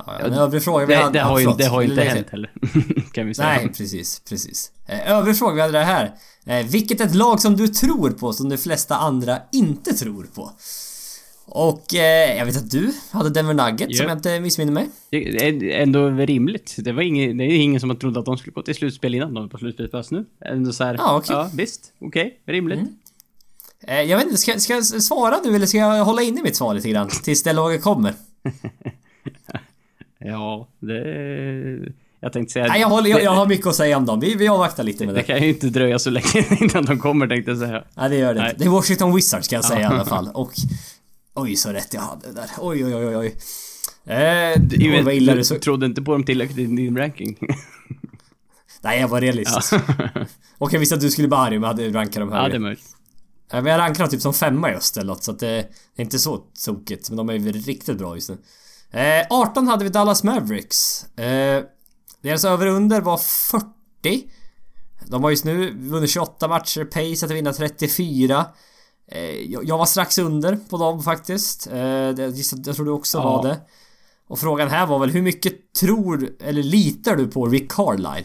Ja, ja, en övrig fråga vi Det, hade... det har ju, det har inte hänt heller. kan vi säga. Nej, precis, precis. Eh, övrig fråga vi hade det här. Eh, vilket är ett lag som du tror på som de flesta andra inte tror på? Och eh, jag vet att du hade Denver Nuggets Ja. om jag inte missminner mig. Det är ändå rimligt. Det var ingen, det är ingen som har trott att de skulle gå till slutspel innan de är på slutspelsplats nu. Ändå så här, Ja, okej. ja visst, okej, rimligt. Eh, jag vet inte, ska, ska jag svara nu eller ska jag hålla inne mitt svar lite grann? Tills det laget kommer? Ja, det... Jag tänkte säga... Nej, jag, håller, jag, jag har mycket att säga om dem. Vi, vi avvaktar lite med Det det. kan ju inte dröja så länge innan de kommer tänkte jag säga. Nej, det gör det Nej. inte. Det är Washington Wizards kan jag säga i alla fall. Och... Oj, så rätt jag hade där. Oj, oj, oj, oj. Eh, Du, oj, vad illa du så... trodde inte på dem tillräckligt i din ranking. Nej, jag var realistisk. Och jag visste att du skulle bli arg om jag hade rankat dem ja, det högre. är möjligt. Ja, men jag rankar dem typ som femma öst eller något, så att det, är inte så tokigt. Men de är ju riktigt bra just nu. Eh, 18 hade vi Dallas Mavericks. Eh, deras över och under var 40. De har just nu vunnit 28 matcher, pace att vinna 34. Eh, jag, var strax under på dem faktiskt. Eh, jag tror du också Ja. var det. Och frågan här var väl hur mycket tror, eller litar du på Rick Carlisle?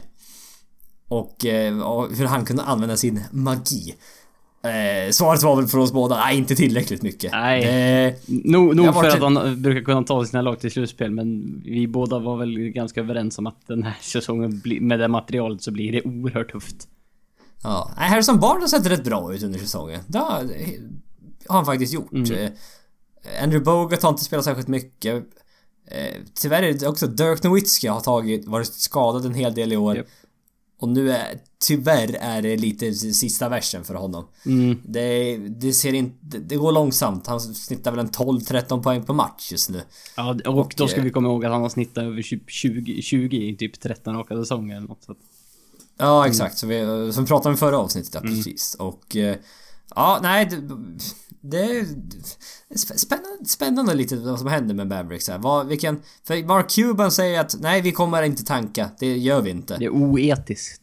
Och, eh, och hur han kunde använda sin magi. Eh, svaret var väl för oss båda, nej inte tillräckligt mycket. Nej. Det, Nog, nog för att han brukar kunna ta sina lag till slutspel, men vi båda var väl ganska överens om att den här säsongen, med det materialet, så blir det oerhört tufft. Ja. Harrison Barnes har sett rätt bra ut under säsongen. Det har, har han faktiskt gjort. Mm. Eh, Andrew Bogut har inte spelat särskilt mycket. Eh, tyvärr är det också Dirk Nowitzki har tagit, varit skadad en hel del i år. Japp. Och nu är, tyvärr är det lite sista versen för honom. Mm. Det, det ser inte, det går långsamt. Han snittar väl en 12-13 poäng per match just nu. Ja, och då ska eh, vi komma ihåg att han har snittat över 20, 20 i typ 13 raka säsonger eller något. Så. Ja exakt, så vi, som vi pratade om i förra avsnittet, ja, precis. Och... eh, Ja, nej, det, det är sp- spännande, spännande lite vad som händer med Mavericks här. Vad, vilken, för Mark Cuban säger att nej, vi kommer inte tanka. Det gör vi inte. Det är oetiskt.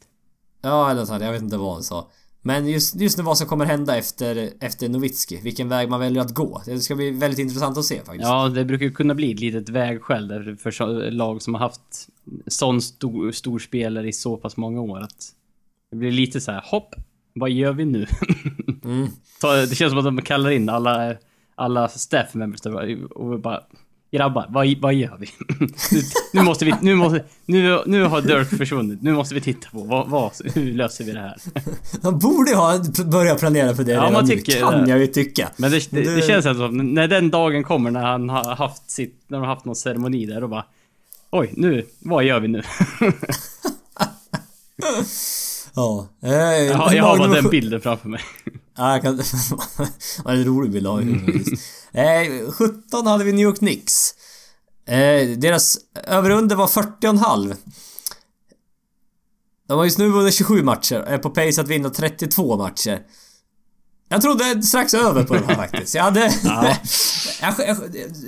Ja, eller sånt. Jag vet inte vad han sa. Men just, just nu vad som kommer hända efter, efter Nowitzki. Vilken väg man väljer att gå. Det ska bli väldigt intressant att se faktiskt. Ja, det brukar ju kunna bli ett litet vägskäl där för så, lag som har haft sån stor, stor spelare i så pass många år att det blir lite så här: hopp, vad gör vi nu? Mm. Det känns som att de kallar in alla, alla staff members och bara Grabbar, vad, vad gör vi? nu, nu måste vi, nu måste, nu, nu har Dirk försvunnit. Nu måste vi titta på vad, vad, hur löser vi det här? De borde ha börjat planera för det Ja, redan nu, kan det. jag ju tycka. Men det, det, Det- det känns som när den dagen kommer när han har haft sitt, när de har haft någon ceremoni där och bara Oj, nu, vad gör vi nu? Ja. Eh, Jag har, jag har bara den bilden framför mig. Ja, jag kan... Vad en rolig bild av eh, 17 hade vi New York Knicks. Eh, deras överunder var 40,5. De har just nu vunnit 27 matcher och är på pace att vinna 32 matcher. Jag trodde strax över på de här faktiskt. Jag hade... Ja. jag, jag,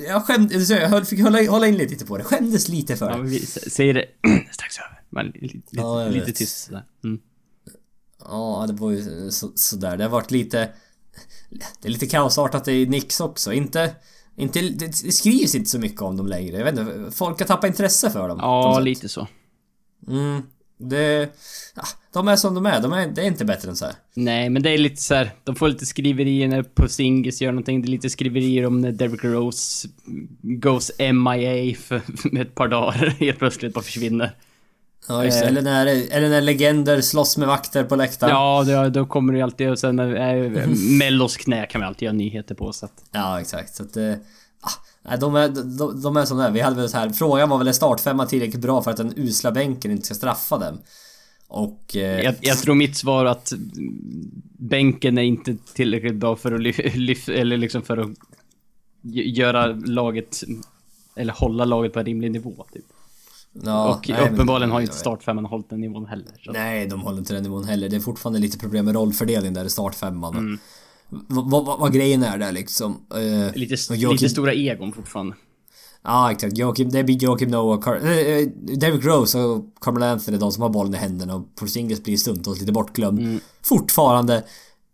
jag skämdes... Jag fick hålla, hålla in lite på det. Skämdes lite för Ja, det. men vi säger det strax över. Men lite, Ja, lite tyst sådär. Mm. Ja, det var ju så, sådär. Det har varit lite... Det är lite kaosartat i Nix också. Inte... Inte, det, skrivs inte så mycket om dem längre. Jag vet inte, folk har tappat intresse för dem. Ja, lite så. Mm. Det... Ja, de är som de är. De är, det är inte bättre än så här. Nej, men det är lite så här. De får lite skriverier när Porzingis gör någonting. Det är lite skriverier om när Derrick Rose goes MIA för, med ett par dagar. Helt plötsligt bara försvinner. Ja, just. Eh. Eller när, eller när legender slåss med vakter på läktaren. Ja, det, då kommer det ju alltid och sen äh, Mellos knä kan vi alltid göra nyheter på så att... Ja, exakt. Så att... Ah, nej, de, är, de, de är som de är. Vi hade väl så här... Frågan var väl är startfemma tillräckligt bra för att den usla bänken inte ska straffa dem? Och... Eh, Jag, jag tror mitt svar att bänken är inte tillräckligt bra för att lyfta, lyf, eller liksom för att göra laget, eller hålla laget på en rimlig nivå typ. ja, och nej, men- uppenbarligen har ju inte startfemman hållit den nivån heller. Så. Nej, de håller inte den nivån heller. Det är fortfarande lite problem med rollfördelning där i startfemman. Mm. Vad, vad, vad grejen är där liksom. Eh, Lite, Joakim- lite stora egon fortfarande. Ja, exakt. Joakim, det blir Joakim Noah, Car- eh, Derrick Rose och Carmelo Anthony, de som har bollen i händerna och Porzingis blir stundtals lite bortglömd. Mm. Fortfarande.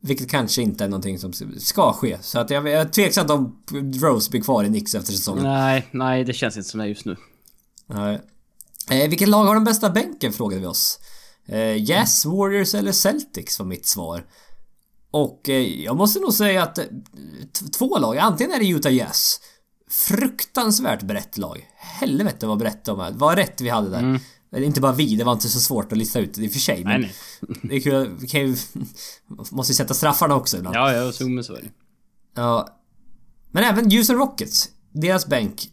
Vilket kanske inte är någonting som ska ske. Så att jag, jag är tveksam om Rose blir kvar i Knicks efter säsongen. Nej, nej det känns inte som det just nu. Nej. Eh, vilket lag har den bästa bänken frågade vi oss. Eh, yes, Warriors eller Celtics var mitt svar. Och eh, jag måste nog säga att eh, två lag, antingen är det Utah Jazz. Fruktansvärt brett lag. Helvete vad brett de är. Vad rätt vi hade där. Eller Inte bara vi, det var inte så svårt att lista ut det i och för sig. Men Nej, nej. det är kul, vi kan ju... Måste ju sätta straffarna också ibland. Ja, ja, så men så är det. Ja. Men även Houston Rockets. Deras bänk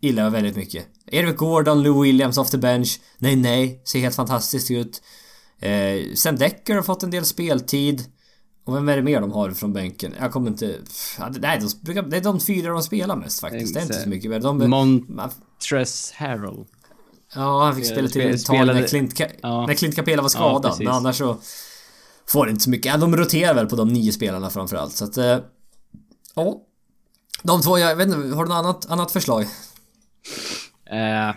gillar jag väldigt mycket. Eric Gordon, Lou Williams off the bench. Nej, nej. Ser helt fantastiskt ut. Eh, Sam Decker har fått en del speltid. Och vem är det mer de har från bänken? Jag kommer inte... Ja, nej, de brukar, det är de fyra de spelar mest faktiskt. Det är inte så mycket mer. De, Montress Harrell. ja, han fick Spel- spela till spel- ett tag när Clint, Ka- Ja. när Clint Capela var skadad. precis. men annars så... Får inte så mycket. Ja, de roterar väl på de nio spelarna framförallt. Så att... Eh, ja. De två, jag vet inte, har du något annat, annat förslag? Eh,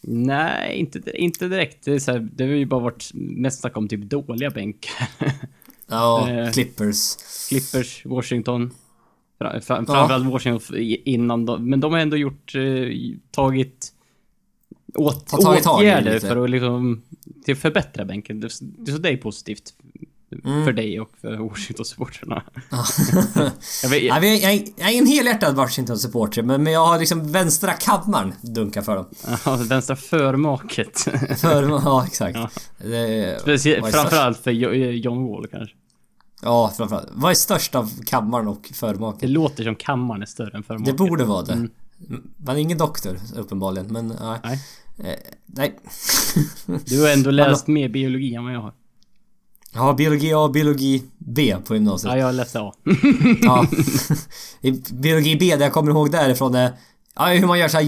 nej, inte, inte direkt. Det, är så här, det har ju bara varit mest snack om typ dåliga bänkar. Ja, Eh. Clippers. Clippers, Washington. Fra, fra, framförallt Washington f- innan de, Men de har ändå gjort, eh, tagit åt, tagit åtgärder för att liksom till att förbättra bänken. Det, så det är positivt. Mm. För dig och för Washington-supportrarna. jag vet, jag, är- jag är en helhjärtad Washington-supporter men, men jag har liksom vänstra kammaren dunkar för dem. ja, vänstra förmaket. För, ja, exakt. Ja. Det, Speciellt, framförallt för Jo- John Wall kanske. Ja, framförallt. Vad är störst av kammaren och Det förmaken? låter som kammaren är större än förmaken. Det borde vara det. Mm. Man är ingen doktor, uppenbarligen, men nej. Nej. Eh, nej. Du har ändå läst mer biologi än vad jag har. Ja, biologi A och biologi B på gymnasiet. Ja, jag läste A. Ja. I biologi B, det jag kommer ihåg därifrån är Ja, hur man gör så här,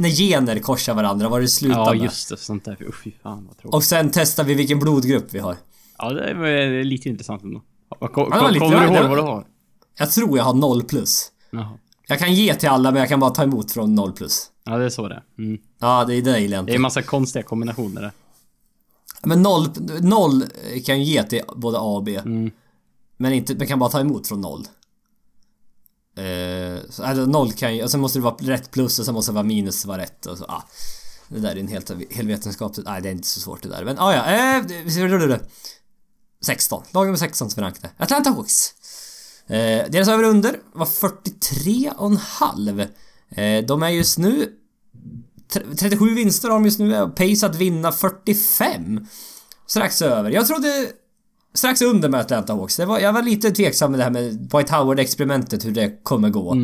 när gener korsar varandra, vad det slutar Ja, med. just det. Sånt där. Fy fan vad tråkigt. Och sen testar vi vilken blodgrupp vi har. Ja, det var lite intressant ändå. Kom, var lite- kommer du ihåg vad du har? Jag tror jag har 0 plus. Jaha. Jag kan ge till alla men jag kan bara ta emot från 0 plus. Ja, det är så det är. mm. Ja, det är det jag jag Det är inte. en massa konstiga kombinationer där. Men 0, 0 kan ju ge till både A och B. Mm. Men inte, man kan bara ta emot från 0. Eh, så, alltså 0 kan ju, och sen måste det vara rätt plus och sen måste det vara minus vara rätt och så, ah. Det där är en helt, helt vetenskapligt, nej det är inte så svårt det där. Men ah, ja, eh, vi ser hur det 16. Lag nummer 16 som vi rankade. Atlanta Hawks. Eh, deras över under var 43,5. Eh, de är just nu... tre- 37 vinster har de just nu och pace att vinna 45. Strax över. Jag trodde... Strax under med Atlanta Hawks. Det var, jag var lite tveksam med det här med White Howard-experimentet, hur det kommer gå.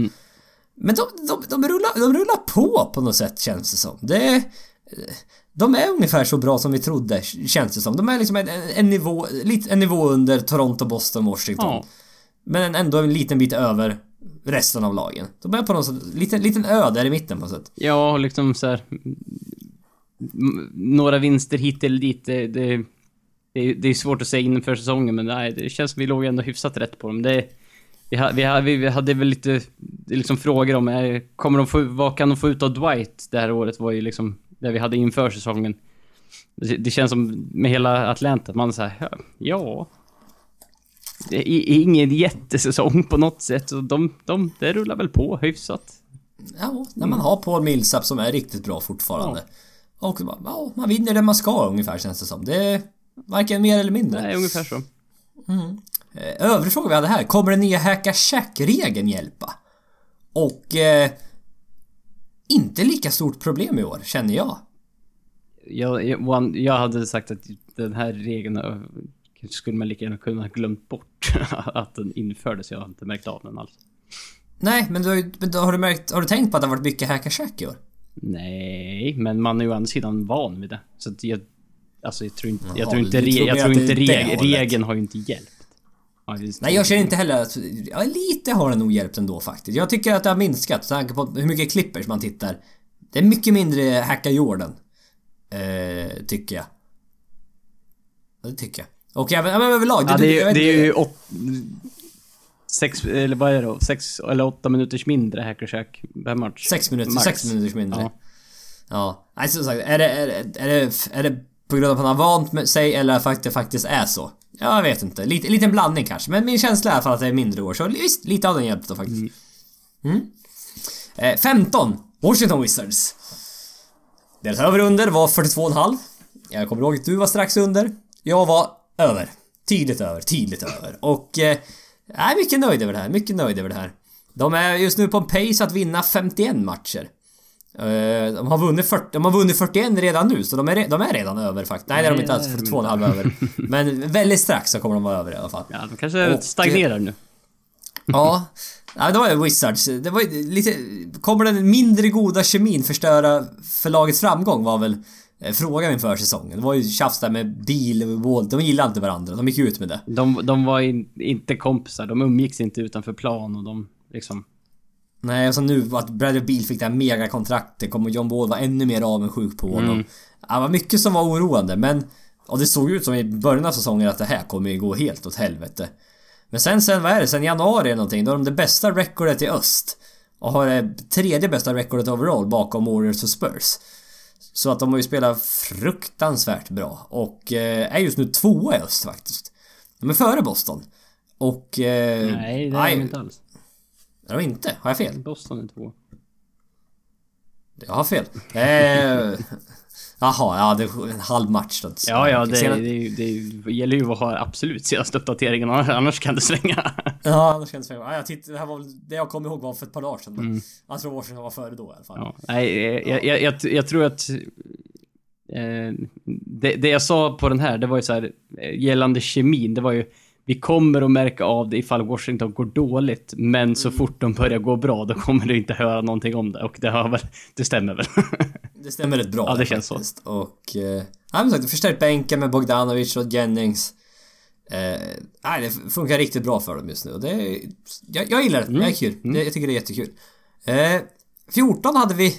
Men de, de, de, rullar, de rullar på på något sätt känns det som. Det... De är ungefär så bra som vi trodde, känns det som. De är liksom en, en, nivå, en nivå under Toronto, Boston, Washington. Ja. Men ändå en liten bit över resten av lagen. De är på något sätt, liten, liten ö där i mitten på något sätt. Ja, liksom så här. Några vinster hit eller dit. Det, det, det, är- det är svårt att säga inför säsongen, men nej, det känns som vi låg ändå hyfsat rätt på dem. Det, vi, vi, vi, vi hade väl lite liksom frågor om, är, kommer de få, vad kan de få ut av Dwight det här året? var ju liksom det vi hade inför säsongen. Det, det känns som med hela Atlanta, man säger ja, ja ingen jättesäsong på något sätt. Så de, de, det rullar väl på hyfsat. Ja, när man har Paul Millsap som är riktigt bra fortfarande. Och bara, ja, man vinner det man ska ungefär känns det som. Det är varken mer eller mindre. Nej, ungefär så. Eh, Övrig fråga vi hade här. Kommer den nya Hacka Shack-regeln hjälpa? Och... Eh, inte lika stort problem i år, känner jag. Jag, jag, jag hade sagt att den här regeln skulle man lika gärna kunna glömt bort att den infördes. Jag har inte märkt av den alls. Nej, men, du, har ju- men då har du märkt... Har du tänkt på att det har varit mycket Hacka Shack i år? Nej, men man är ju å andra sidan van vid det. Så att jag... Alltså jag tror inte... Jag tror inte, re, tror jag tror inte reg, regeln har ju inte hjälpt. Ja, Nej, jag känner inte heller att... Ja, lite har den nog hjälpt ändå faktiskt. Jag tycker att det har minskat, tanke på hur mycket clippers man tittar. Det är mycket mindre Hacka Jordan. Eh, tycker jag. Ja, Det tycker jag. Och även, även överlag. Ja, du- det, är, det är ju åt, sex, eller vad är det då? Sex eller åtta minuters mindre Hackershack per match. Sex minuter, Max. sex minuters mindre. Ja. Ja. Nej, som sagt, är det, är, det, är, det, är det på grund av att han har vant med sig eller att det faktiskt är så? Jag vet inte. Lite, liten blandning kanske. Men min känsla är i alla fall att det är mindre år. Så visst, lite av den hjälpt då faktiskt. Mm. Eh, 15. Washington Wizards. Deras över under var 42,5. Jag kommer ihåg att du var strax under. Jag var över. Tydligt över, tydligt över. Och... Eh, jag är mycket nöjd över det här, mycket nöjd över det här. De är just nu på en pace att vinna 51 matcher. Eh, De har vunnit 40, de har vunnit 41 redan nu, så de är, de är redan över faktiskt. Nej, det är de inte alls. Nej, det är de 42,5 över. Men väldigt strax så kommer de vara över i alla fall. Ja, de kanske Och- stagnerar nu. Ja. Ja, det var ju Wizards. Det var lite... Kommer den mindre goda kemin förstöra för lagets framgång var väl eh, frågan inför säsongen. Det var ju tjafs där med Beal och Wall. De gillade inte varandra. De gick ut med det. De, de var in, inte kompisar, de umgicks inte utanför plan och de liksom... Nej, och så nu att Bradley Beal fick det här megakontraktet kommer John Wall vara ännu mer avundsjuk på honom. Mm. Det var mycket som var oroande, men... Och det såg ut som i början av säsongen att det här kommer ju gå helt åt helvete. Men sen, sen vad är det? Sen januari eller någonting, då har de det bästa recordet i öst. Och har det tredje bästa recordet overall bakom Warriors och Spurs. Så att de har ju spelat fruktansvärt bra. Och eh, är just nu tvåa i öst faktiskt. De är före Boston. Och... Eh, Nej, det är de inte alls. Är de inte? Har jag fel? Boston är två. Jag har fel. Eh, jaha, ja det är en halv match då. Ja, ja, det, Sena- det, det, det gäller ju att ha absolut senaste uppdateringen, annars kan det svänga. Ja, annars känns det fel. Ja, jag tittade, det här var det jag kommer ihåg var för ett par dagar sedan. Men jag tror Washington var före då i alla fall. Mm. Ja, nej, jag, jag, jag, jag tror att... Eh, det, det jag sa på den här, det var ju så här eh, gällande kemin, det var ju... vi kommer att märka av det ifall Washington går dåligt, men så Mm. fort de börjar gå bra, då kommer du inte höra någonting om det. Och det, har väl, det stämmer väl. Det stämmer rätt bra Ja, det känns så. faktiskt. Och... Eh, ja, sagt, förstärkt bänken med Bogdanovic och Jennings. Eh, nej, det funkar riktigt bra för dem just nu. Och det är, jag, jag gillar det. Det är kul. Det, jag tycker det är jättekul. Eh, 14 hade vi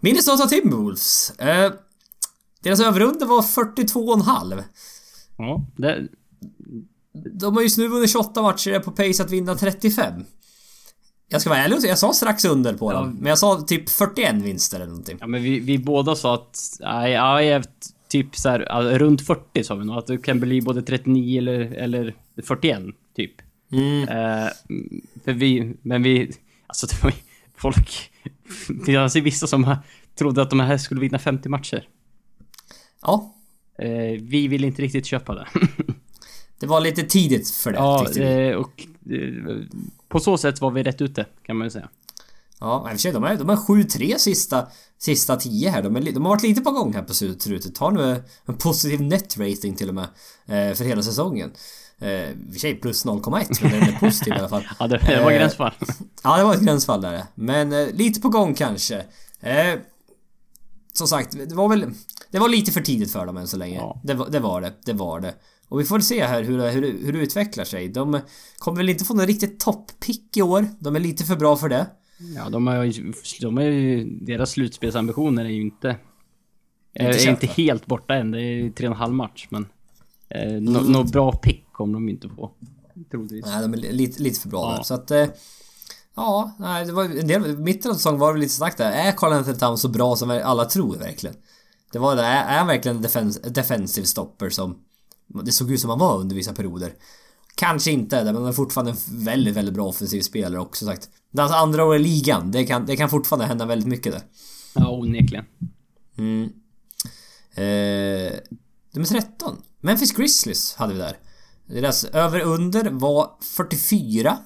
Minnesota Timberwolves. Eh, deras överrunda var 42,5. ja, det, De har just nu vunnit 28 matcher på pace att vinna 35. Jag ska vara ärlig och säga, jag sa strax under på dem. Men jag sa typ 41 vinster eller någonting. ja, men vi, vi båda sa att, nej, ja, jag typ så här, ja, runt 40 sa vi nog. Att det kan bli både 39 eller, eller 41, typ. Mm. Eh, för vi, men vi, alltså det var ju folk, det fanns ju vissa som trodde att de här skulle vinna 50 matcher. Ja, Eh, vi vill inte riktigt köpa det. det var lite tidigt för det ja, tyckte vi. eh, och eh, på så sätt var vi rätt ute, kan man ju säga. Ja, i och för sig, de är, de är 7-3 sista, sista 10 här. De, är, de har varit lite på gång här på slutet. Har nu en positiv net rating till och med. Eh, för hela säsongen. Eh, I och för sig plus 0,1 men den är positiv i alla fall. Ja, det, det var Eh, gränsfall. Ja, det var ett gränsfall där. Men eh, lite på gång kanske. Eh, som sagt, det var väl... Det var lite för tidigt för dem än så länge. Ja. Det, var- det var det. Det var det. Och vi får se här hur, hur, hur det utvecklar sig. De kommer väl inte få någon riktigt topppick i år. De är lite för bra för det. Ja, de har ju, de är ju, deras slutspelsambitioner är ju inte... Är, Inte är inte helt borta än. Det är tre och en halv match, men... Eh, Mm. Något nå bra pick kommer de inte få. Troligtvis. Nej, de är li- lite, lite för bra Ja. där. Så att... Eh, ja, nej, det var en del... Mitten av säsongen var det lite snack där. Är Carl Anthony Towns så bra som alla tror verkligen? Det var det. Är, är han verkligen en defens, defensive stopper som... Det såg ut som han var under vissa perioder. Kanske inte, men han är fortfarande en väldigt, väldigt bra offensiv spelare också sagt. Det hans andra år i ligan. Det kan, det kan fortfarande hända väldigt mycket där. Ja, onekligen. Mm. Eh, nummer 13. Memphis Grizzlies hade vi där. Deras över-under var 44.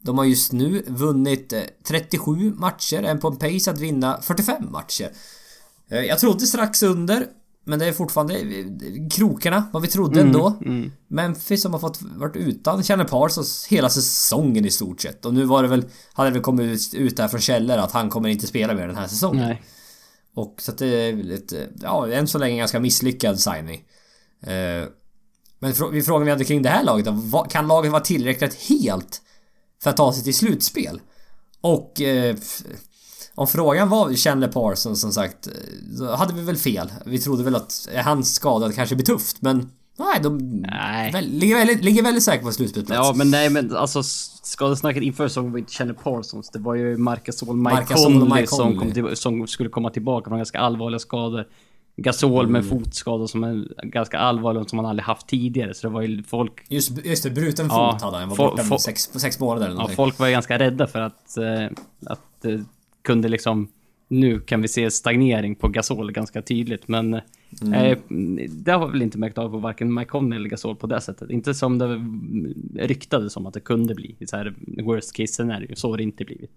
De har just nu vunnit eh, 37 matcher, en på en pace att vinna 45 matcher. Eh, jag trodde strax under, men det är fortfarande krokarna, vad vi trodde ändå. Mm. Memphis som har fått varit utan Chandler Parsons hela säsongen i stort sett. Och nu var det väl, hade det väl kommit ut, där från källor att han kommer inte spela mer den här säsongen. Nej. Och så att det är ett, ja, än så länge ganska misslyckad signing. Eh, men frå- vi frågar vi hade kring det här laget då, Kan laget vara tillräckligt helt för att ta sig till slutspel? Och eh, om frågan var Chandler Parsons som sagt, eh, då hade vi väl fel. Vi trodde väl att är han skadad kanske blir tufft, men nej, de Nej. Väl, ligger, väldigt, ligger väldigt säkert på slutspelsplats. Ja, men nej, men alltså skadesnacket inför säsongen var inte Chandler Parsons. Det var ju Marcus Gasol, Mike Conley Mike som, Conley. kom till, som skulle komma tillbaka från ganska allvarliga skador. Gasol med fotskador som är ganska allvarliga och som han aldrig haft tidigare. Så det var ju folk... Just, just det, bruten fot Ja, hade han. Var få- borta sex, sex månader eller Ja, folk var ju ganska rädda för att... Eh, att eh, kunde liksom... Nu kan vi se stagnering på Gasol ganska tydligt, men... Eh, det har vi väl inte märkt av på varken Conley eller Gasol på det sättet. Inte som det mm, ryktades om att det kunde bli. Så här worst case scenario. Så har det inte blivit.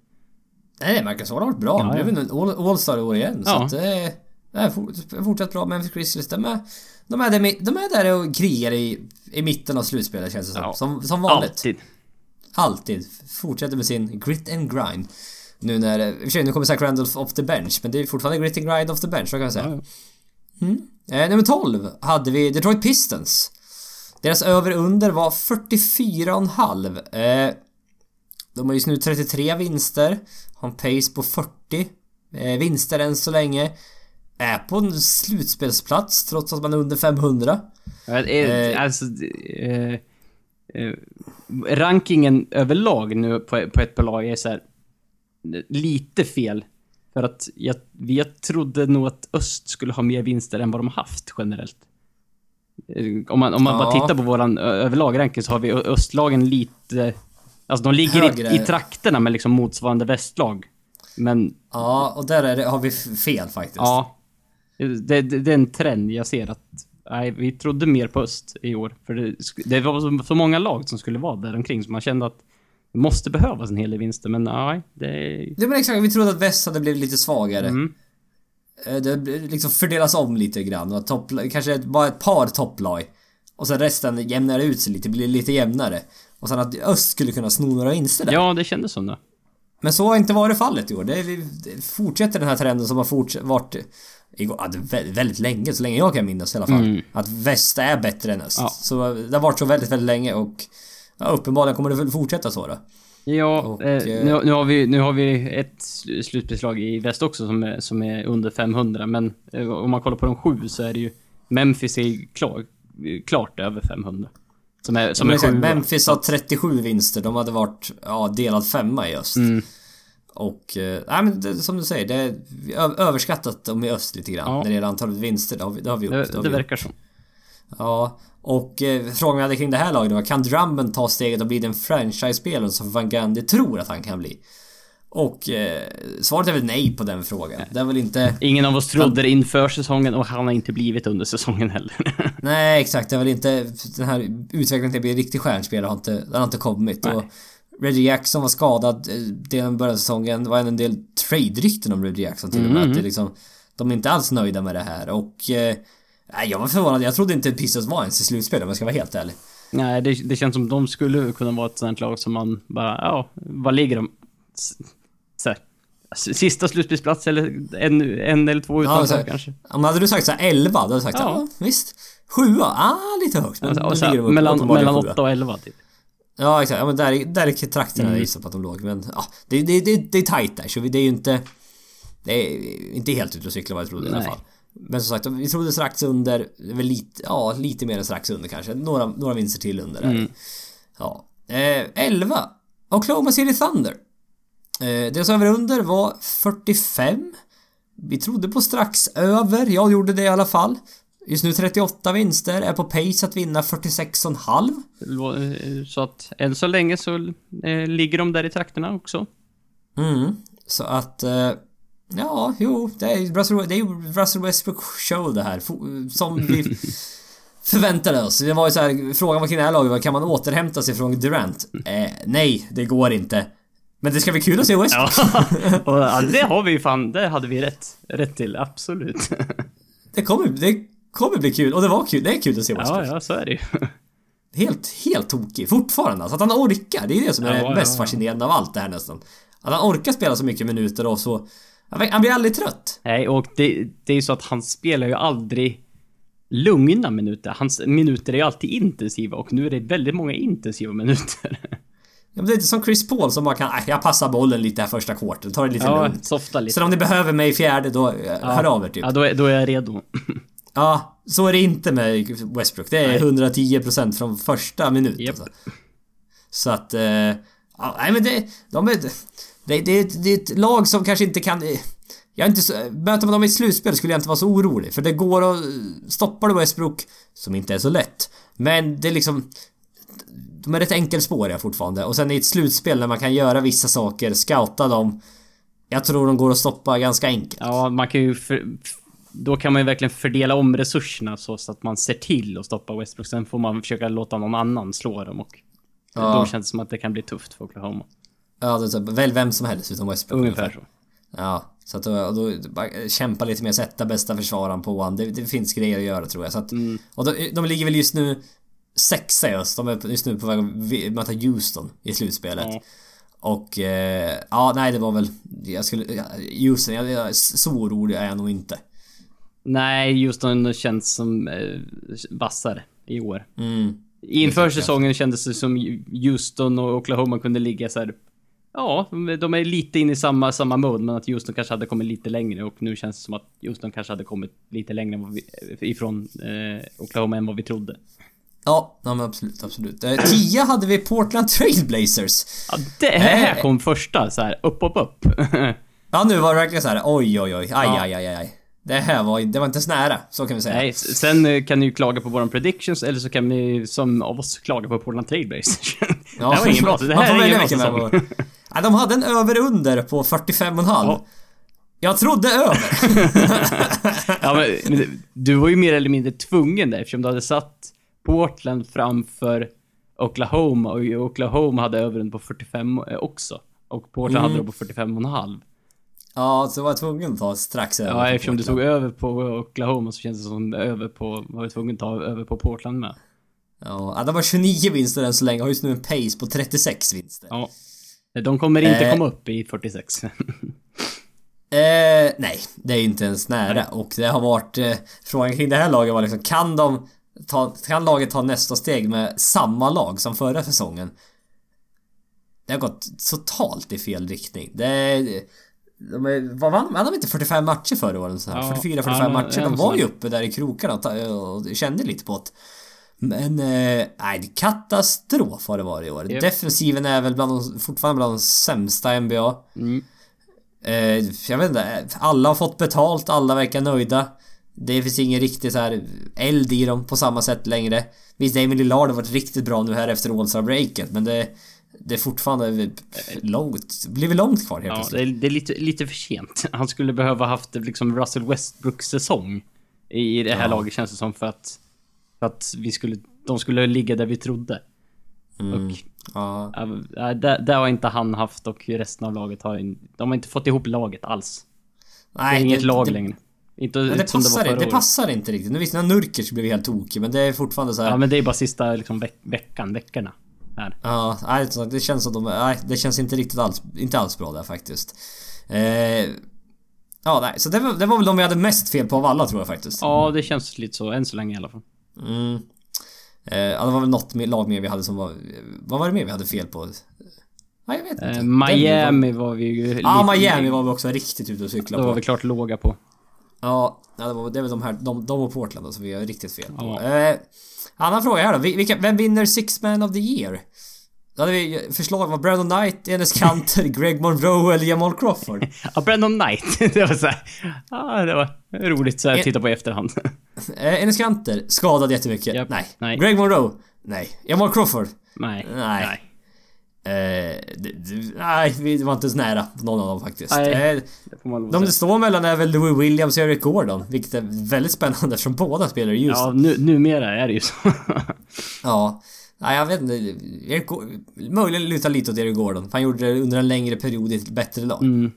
Nej, Marcus Gasol har varit bra. Ja, ja. blev en all- All-Star i år igen. Så Ja. att det är... Det är fort- fortsatt bra. Memphis Grizzlies, de är... De är, där, med- de är där och krigar i, i mitten av slutspelet känns det som. Ja. Som, som vanligt. Alltid. Alltid. Fortsätter med sin grit and grind. Nu när... I och för sig, nu kommer Zach Randolph off the bench. Men det är fortfarande grit and grind off the bench, vad kan man säga. Ja. Eh, nummer 12 hade vi Detroit Pistons. Deras över-under var 44,5. Eh, de har just nu 33 vinster. Har en pace på 40 eh, vinster än så länge. Är på en slutspelsplats trots att man är under 500. Ja, eh, Eh. Alltså... Eh, eh, rankingen överlag nu på, på ett par lag är så här, Lite fel. För att jag, vi- jag trodde nog att öst skulle ha mer vinster än vad de har haft generellt. Eh, Om man, om man bara Ja. tittar på våran ö- överlag-ranking så har vi östlagen lite... Alltså de ligger Högre. i, i trakterna med liksom motsvarande västlag. Men Ja, och där är det, har vi fel faktiskt. Ja. Det, det, det är en trend jag ser att... Nej, vi trodde mer på öst i år. För det, det var så, så många lag som skulle vara där omkring så man kände att måste behövas en hel del vinster, men nej, det... Det var exakt, vi trodde att väst hade blivit lite svagare. Mm. Eh, Det liksom fördelas om lite grann och topp, kanske bara ett par topplag Och sen resten jämnar ut sig lite, blir lite jämnare. Och sen att öst skulle kunna sno några vinster där. Ja, det kändes som det. Men så har inte varit fallet i år. Det, det fortsätter den här trenden som har fortsatt, varit igår, det väldigt länge, så länge jag kan minnas i alla fall. Mm. Att väst är bättre än öst. Ja. Så det har varit så väldigt, väldigt länge och ja, uppenbarligen kommer det väl fortsätta så då. Ja, Och, eh, eh, nu, nu, har vi, nu har vi ett sl- slutspelslag i väst också som är, som är under 500, men eh, om man kollar på de sju så är det ju Memphis är klar, klart över 500. Som är, som är sju. Memphis har 37 vinster. De hade varit ja, delad femma i öst. Mm. Och, eh, nej men det, som du säger, det är överskattat dem i öst lite grann. Ja. När det gäller antalet vinster. Det har vi, det har vi gjort. Det, det vi verkar som. Ja, och eh, frågan vi hade kring det här laget var kan Drummond ta steget och bli den franchise-spelaren som Van Gundy tror att han kan bli? Och eh, svaret är väl nej på den frågan. Det är väl inte... Ingen av oss trodde det inför säsongen och han har inte blivit under säsongen heller. Nej, exakt. Det är väl inte... Den här utvecklingen till att bli en riktig stjärnspelare har inte, den har inte kommit. Nej. Och Reggie Jackson var skadad eh, delen början av säsongen. Det var en del trade-rykten om Reggie Jackson till och med. Att det liksom, de är inte alls nöjda med det här och... Eh, nej, jag var förvånad. Jag trodde inte Pistons var ens i slutspel om jag ska vara helt ärlig. Nej, det, det känns som de skulle kunna vara ett sånt lag som man bara, ja, vad ligger de? Så här, sista slutspelsplats eller en, en eller två utanför så här, kanske. Om hade du sagt såhär 11, då hade jag sagt ja, Ja. visst. Sjua, ah lite högt. Men och så här, mellan, mellan sjua. 8 och 11 typ. Ja exakt, ja men där, där i trakterna Mm. jag gissar på att de låg. Men ja, det, det, det, det är tight där så det är ju inte... Det är inte helt ute och cykla vad jag trodde i alla Nej. fall. Men som sagt, vi trodde strax under, väl lite, ja lite mer än strax under kanske. Några, några vinster till under där. Mm. Ja. Eh, 11. Oklahoma City Thunder. Eh, deras över under var 45. Vi trodde på strax över, jag gjorde det i alla fall. Just nu 38 vinster, är på pace att vinna 46,5. Lå- Så att än så länge så eh, ligger de där i trakterna också. Mm. Så att... Eh, ja, jo, det är, ju Russell, det är ju Russell Westbrook show det här. Som vi förväntade oss. Det var ju så här, frågan var kring det här laget var, kan man återhämta sig från Durant? Eh, nej, det går inte. Men det ska bli kul att se Westbrook. Ja, det har vi ju fan, det hade vi rätt, rätt till, absolut. Det kommer, det kommer bli kul. Och det var kul. Det är kul att se Westbrook. Ja, ja, så är det ju. Helt, helt tokig. Fortfarande. Alltså att han orkar. Det är det som är Ja, det mest ja, ja. fascinerande av allt det här nästan. Att han orkar spela så mycket minuter och så... Han blir aldrig trött. Nej, och det, det är ju så att han spelar ju aldrig lugna minuter. Hans minuter är ju alltid intensiva och nu är det väldigt många intensiva minuter. Ja, men det är inte som Chris Paul som bara kan, "Äh, jag passar bollen lite här första kvarten, ta det lite Ja, lugnt. softa lite. Sen om ni behöver mig i fjärde, då eh, hör av er typ. Ja, då är, då är jag redo. Ja, så är det inte med Westbrook. Det är Nej. 110% från första minut. Japp. Alltså. Så att... Eh, ja, nej men det... De är, det, det, är ett- det är ett lag som kanske inte kan... eh, Jag är inte så, möter man dem i slutspel skulle jag inte vara så orolig. För det går att... Stoppar du Westbrook, som inte är så lätt. Men det är liksom... De är rätt enkelspåriga fortfarande. Och sen i ett slutspel när man kan göra vissa saker, scouta dem. Jag tror de går att stoppa ganska enkelt. Ja, man kan ju... För, då kan man ju verkligen fördela om resurserna så, så att man ser till att stoppa Westbrook. Sen får man försöka låta någon annan slå dem och... Ja. Då känns det som att det kan bli tufft för Oklahoma. Ja, det är så, väl vem som helst utom Westbrook. Ungefär så. Ja, så att då, då kämpa lite mer, sätta bästa försvararen på han. Det, det finns grejer att göra tror jag. Så att, Mm. Och de, de ligger väl just nu sexa i öst. De är just nu på väg att möta Houston i slutspelet. Ja. Och eh, ja, nej det var väl... Jag skulle... Houston, jag, jag, så orolig är jag nog inte. Nej, Houston känns som eh, vassare i år. Mm. Inför säsongen kändes det som Houston och Oklahoma kunde ligga så här. Ja, de är lite inne i samma, samma mode, men att Houston kanske hade kommit lite längre och nu känns det som att Houston kanske hade kommit lite längre vi, ifrån eh, Oklahoma än vad vi trodde. Ja, ja men absolut, absolut. Eh, tia hade vi Portland Trailblazers. Ja, det här Eh. kom första så här upp, upp, upp. Ja, nu var det verkligen så här. oj, oj, oj, aj, Ja. aj, aj, aj. Det här var, det var inte så nära, så kan vi säga. Nej, sen eh, kan ni ju klaga på våran predictions, eller så kan ni som av oss klaga på Portland Trailblazers. det här var ingen bra, det här är ingen bra säsong. ja, De hade en över-under på 45,5. Ja. Jag trodde över. Ja, men, men du var ju mer eller mindre tvungen där eftersom du hade satt Portland framför Oklahoma och Oklahoma hade övern på 45 också. Och Portland hade då på 45,5. Ja, så var jag tvungen att ta strax över. Ja, eftersom du tog över på Oklahoma så känns det som över på, var du tvungen att ta över på Portland med. Ja, de har 29 vinster än så länge. Har just nu en pace på 36 vinster. Ja. De kommer inte Eh. komma upp i 46. Eh, nej, det är inte ens nära. Och det har varit... Eh, frågan kring det här laget var liksom, kan de... Ta, kan laget ta nästa steg med samma lag som förra säsongen? Det har gått totalt i fel riktning. Det... De är, vad vann vann de inte 45 matcher förra året? Så här? Ja, 44-45 ja, matcher. De var ju uppe där i krokarna och kände lite på det. Men eh, nej, katastrof har det varit i år. Japp. Defensiven är väl bland de, fortfarande bland de sämsta i NBA. Mm. Eh, jag vet inte, alla har fått betalt, alla verkar nöjda. Det finns ingen riktig så här eld i dem på samma sätt längre. Visst, Damien Lillard har varit riktigt bra nu här efter all breaket men det... Det är fortfarande långt, blivit långt kvar helt Ja, plötsligt. det är, det är lite, lite för sent. Han skulle behöva haft liksom Russell Westbrooks säsong i det här Ja. laget känns det som för att... För att vi skulle... De skulle ligga där vi trodde. Mm. Och Ja. äh, det, det har inte han haft och resten av laget har... in- De har inte fått ihop laget alls. Det är Nej, inget lag det, längre. Inte Men det det passar, det året. passar inte riktigt. Nu visst, när Nurkic blev helt tokig men det är fortfarande så här. Ja men det är bara sista liksom, veck, veckan, veckorna. Här. Ja, nej, det känns som de... Nej, det känns inte riktigt alls... Inte alls bra där faktiskt. Eh, ja, nej, så det var, det var väl de vi hade mest fel på av alla tror jag faktiskt. Ja, det känns lite så än så länge i alla fall. Mm. Eh, ja, det var väl något mer, lag mer vi hade som var... Vad var det mer vi hade fel på? Nej, jag vet inte. Eh, Miami var vi ju... Var... Ja, lite- Miami var vi också riktigt ute och Då cyklade var på. vi klart låga på. Ja, ja, det, var, det är väl de här, de, de och Portland som vi har riktigt fel på. Ja. Eh, annan fråga här då. Vi- Vilka, vem vinner Six Man of the Year? Då hade vi förslag var Brandon Knight, Enes Kanter, Greg Monroe eller Jamal Crawford. Ja, Brandon Knight. det var så här, ja, det var roligt så här, Eh. att titta på i efterhand. Eh, Enes Kanter, skadad jättemycket. Japp, Nej. nej. Greg Monroe? Nej. Jamal Crawford? nej. Nej. Eh, det, det, nej, vi var inte ens nära någon av dem faktiskt. Nej. Eh, Det de det står mellan är väl Louis Williams och Eric Gordon, vilket är väldigt spännande eftersom båda spelar i Houston. Ja, nu, numera är det ju så. Ja. Nej, jag vet inte. Eric, möjligen lutar lite åt Eric Gordon. Han gjorde det under en längre period i ett bättre lag. Mm.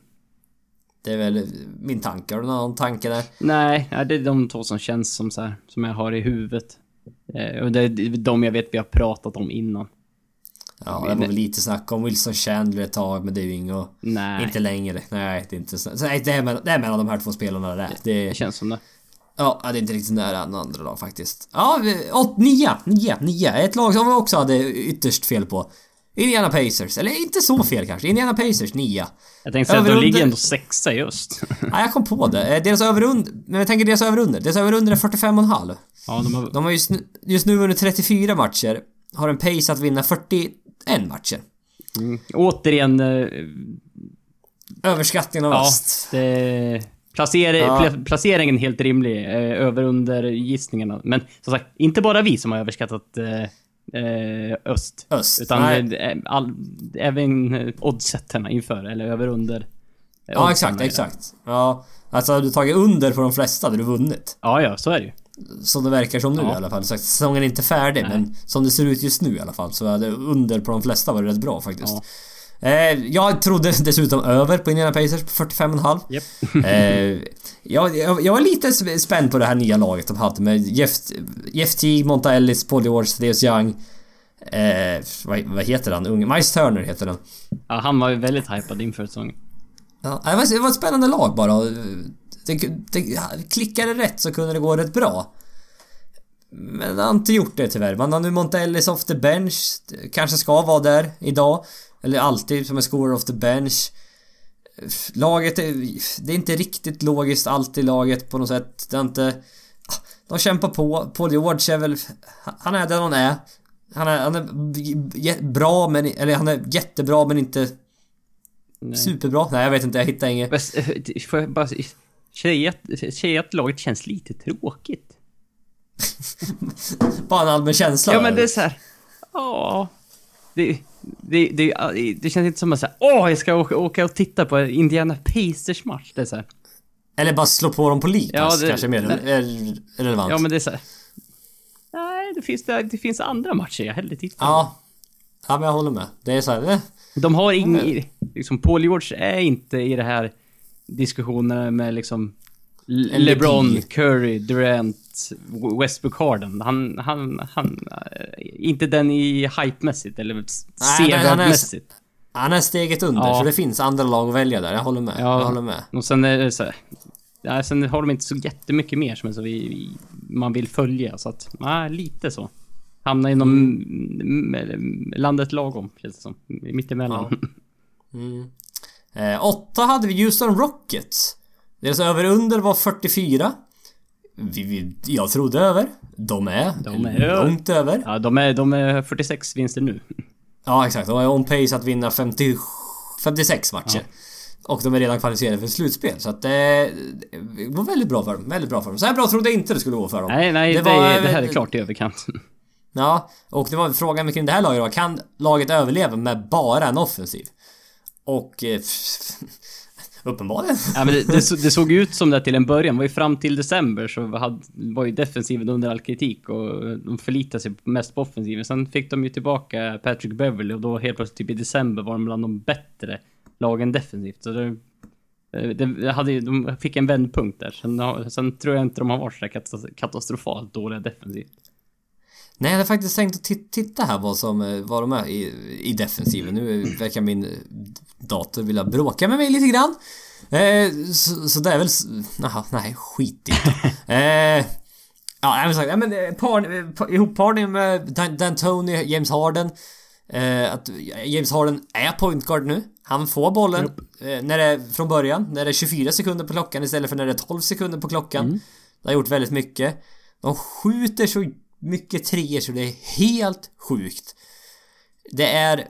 Det är väl min tanke. Har du någon tanke där? Nej, det är de två som känns som så här, som jag har i huvudet. Eh, och det är de jag vet vi har pratat om innan. Ja, det var väl lite snack om Wilson Chandler ett tag, men det är ju inget... Nej, Inte längre. Nej, det är inte så. nej, det, är mellan, det är mellan de här två spelarna det. Det, det känns som det. ja, det är inte riktigt nära några andra lag faktiskt. Ja, åt, nia, nia, nia. Ett lag som vi också hade ytterst fel på. Indiana Pacers. Eller inte så fel kanske. Indiana Pacers, nia. Jag tänkte säga att de ligger ändå sexa i öst. Ja, jag kom på det. Eh, Deras överunder... Men jag tänker deras överunder. Deras överunder är 45,5. ja, de har... De har just, nu- just nu under 34 matcher. Har en pace att vinna 41 matcher. Mm. Återigen... Eh, Överskattningen av ja, öst. det... Placer, Ja. pla- placeringen helt rimlig. Eh, över under gissningarna. Men som sagt, inte bara vi som har överskattat eh, eh, öst. Öst. Utan Nej. all, även eh, oddsetterna inför, eller över under. eh, Ja, exakt, exakt. Ja, alltså har du tagit under på de flesta hade du vunnit. Ja, ja, så är det ju. Som det verkar som nu Ja. i alla fall. Så säsongen är inte färdig, Nej. men som det ser ut just nu i alla fall så hade under på de flesta varit rätt bra faktiskt. Ja. Eh, jag trodde dessutom över på Indiana Pacers på 45,5. Japp. eh, jag, jag, jag var lite sp- spänd på det här nya laget de hade med Jeff, Jeff Teague, Monta Ellis, Paul George, Thaddeus Young. Eh, vad, vad heter han? Unge? Miles Turner heter han. Ja, han var ju väldigt hypad inför säsongen. Ja, det, var, det var ett spännande lag bara. Det, det, klickade rätt så kunde det gå rätt bra. Men han har inte gjort det tyvärr. Man har nu Montellis off the bench. Kanske ska vara där idag. Eller alltid som en scorer off the bench. Laget är... Det är inte riktigt logiskt alltid laget på något sätt. Det är inte... De kämpar på. Paul George är väl... Han är där han är. Han är, han är bra men... Eller han är jättebra men inte Nej. superbra. Nej jag vet inte, jag hittar inget. Eh, Får jag bara säga att, säga att laget känns lite tråkigt? Bara en allmän känsla. Ja, men det är så här. Ja. Det, det, det, det känns inte som att säga åh, jag ska åka, åka och titta på Indiana Pacers match. Det är så här. Eller bara slå på dem på League Ja, kanske är mer är relevant. Ja, men det är så här. Nej, det finns, det, det finns andra matcher jag hellre tittar på. ja. Ja, men jag håller med. Det är så här, eh. De har ingen... Liksom, Paul George är inte i det här diskussionerna med liksom Le- LeBron. Curry, Durant, Westbrook Harden. Han, han, han... eh, Inte den i hype-mässigt eller men han sevärdmässigt. Han är steget under, Ja. så det finns andra lag att välja där. Jag håller med. Ja. Jag håller med. Och sen är det så här, ja, Sen har de inte så jättemycket mer som är så vi, man vill följa. Så att, nej, lite så. Hamna inom Mm. mm, landet lagom, känns det som. Mittemellan. Eh, åtta hade vi Houston Rockets. Deras över-under var 44. Vi, vi, jag trodde över. De är, De är långt över. Ja, de är, de är 46 vinster nu. Ja exakt, de är on pace att vinna 50, 56 matcher. Och de är redan kvalificerade för slutspel. Så att det, det var väldigt bra för dem. Väldigt bra för dem. Så här bra trodde jag inte det skulle gå för dem. Nej, nej, det, var- det här är klart i överkant. Ja, och det var frågan kring det här laget då. Kan laget överleva med bara en offensiv? Och... Eh, uppenbarligen. Ja, men det, det, så- det såg ut som det till en början. Det var ju fram till december så hade, var ju defensiven under all kritik och de förlitade sig mest på offensiven. Sen fick de ju tillbaka Patrick Beverly och då helt plötsligt typ i december var de bland de bättre lagen defensivt. Så det, eh, det hade, de fick en vändpunkt där. Sen, sen tror jag inte de har varit så katastrofalt dåliga defensivt. Nej, jag hade faktiskt tänkt att ti- titta här vad som eh, vad de är i, i defensiven. Nu verkar min dator vilja bråka med mig lite grann. Eh, så, så det är väl... Jaha, nej, skit i det. eh, Ja, men sagt, ja, men eh, par, pa- ihopparning med Dan- D'Antoni, James Harden. Eh, att James Harden är point guard nu. Han får bollen eh, när det från början, när det är 24 sekunder på klockan istället för när det är 12 sekunder på klockan. Det har gjort väldigt mycket. De skjuter så mycket treor så det är helt sjukt. Det är